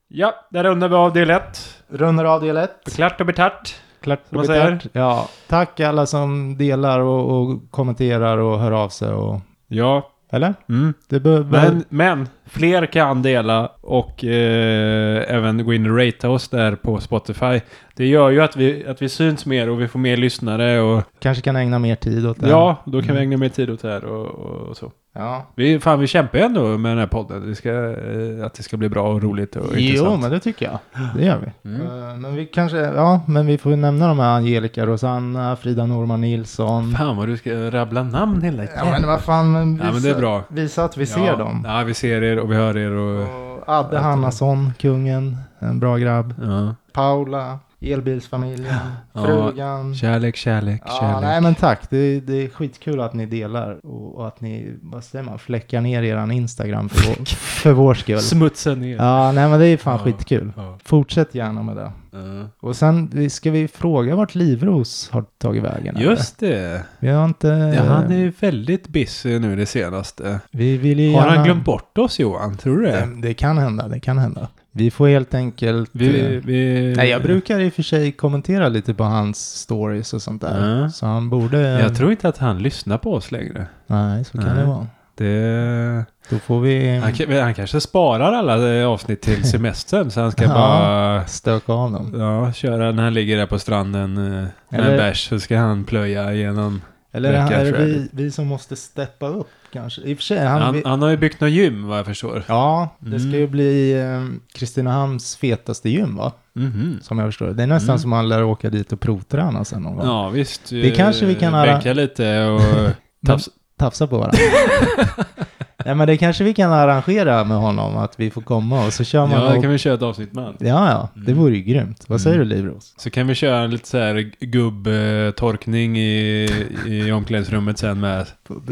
Ja, där rundar vi av del 1. Rundar av del ett. Klart och betart. Klart och betart. Ja, tack alla som delar och, och kommenterar och hör av sig. Och, Ja, eller? mm. Det men, men fler kan dela och eh, även gå in och ratea oss där på Spotify. Det gör ju att vi, att vi syns mer och vi får mer lyssnare och kanske kan ägna mer tid åt det. ja, då kan vi Mm. ägna mer tid åt det här och, och, och så. ja. Vi, fan, vi kämpar ju ändå med den här podden. Det ska, eh, att det ska bli bra och roligt och Jo, intressant. men det tycker jag. Det gör vi. Mm. Eh, Men vi kanske, ja, men vi får nämna de här Angelica, Rosanna, Frida Norman Nilsson. Fan vad du ska rabbla namn hela Ja, men vad fan, men visa, Ja, men det är bra. visa att vi ser ja. dem. Ja, vi ser er och vi hör er och... Och Adde Hannason, kungen, en bra grabb. Ja. Paula, elbilsfamiljen, Ja, frugan. Kärlek, kärlek, Ja, kärlek. nej men tack. Det, det är skitkul att ni delar och, och att ni, vad säger man, fläckar ner eran Instagram för vår, för vår skull. Smutsa ner. Ja, nej men det är fan Ja. skitkul. Ja. Fortsätt gärna med det. Ja. Och sen ska vi fråga vart Livros har tagit vägen. eller? Just det. Vi har inte... Ja, han är väldigt busy nu det senaste. Vi vill ju Har han gärna- glömt bort oss Johan? Tror du det? det? Det kan hända, det kan hända. Vi får helt enkelt... Vi, eh, vi... Nej, jag brukar i och för sig kommentera lite på hans stories och sånt där. Ja. Så han borde... Jag tror inte att han lyssnar på oss längre. Nej, så kan Nej. det vara. Det... Då får vi Han, han kanske sparar alla eh, avsnitt till semestern så han ska Ja. bara... stöka av dem. Ja, köra när han ligger där på stranden eh, med Eller- en bärs så ska han plöja igenom. Eller Vecka, är det vi, vi som måste steppa upp kanske? I och för sig, han... Han, han har ju byggt något gym vad jag förstår. ja, det ska Mm. ju bli eh, Kristinehamns fetaste gym va? Mhm. Som jag förstår det. Är nästan Mm. som man lär åka dit och provträna sen någon gång. Ja, visst. Det kanske vi kan arra- Bänka lite och tafs... Tafsa på varandra. Nej men det kanske vi kan arrangera med honom, att vi får komma och så kör man Ja, och... det kan vi köra ett avsnitt med. Ja, ja, det vore ju grymt. Vad säger Mm. du Livros? Så kan vi köra lite så här gubbtorkning i, i omklädningsrummet sen med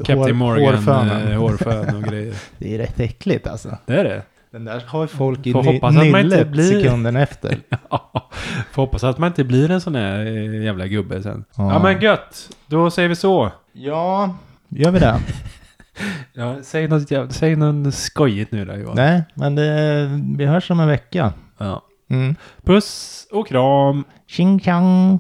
Captain Morgan, hårfönen. eh, hårfön och grejer. Det är rätt äckligt alltså. Det är det. Den där har ju folk i nyllet blir- sekunden efter. Ja, Får hoppas att man inte blir en sån här eh, jävla gubbe sen. Ja. Ja, men gött. Då säger vi så. Ja, gör vi det? Ja, säg något jävla, säg något skojigt nu då Johan. Nej, men det, vi hörs om en vecka. Ja. Mm. Puss och kram. Tjing tjang!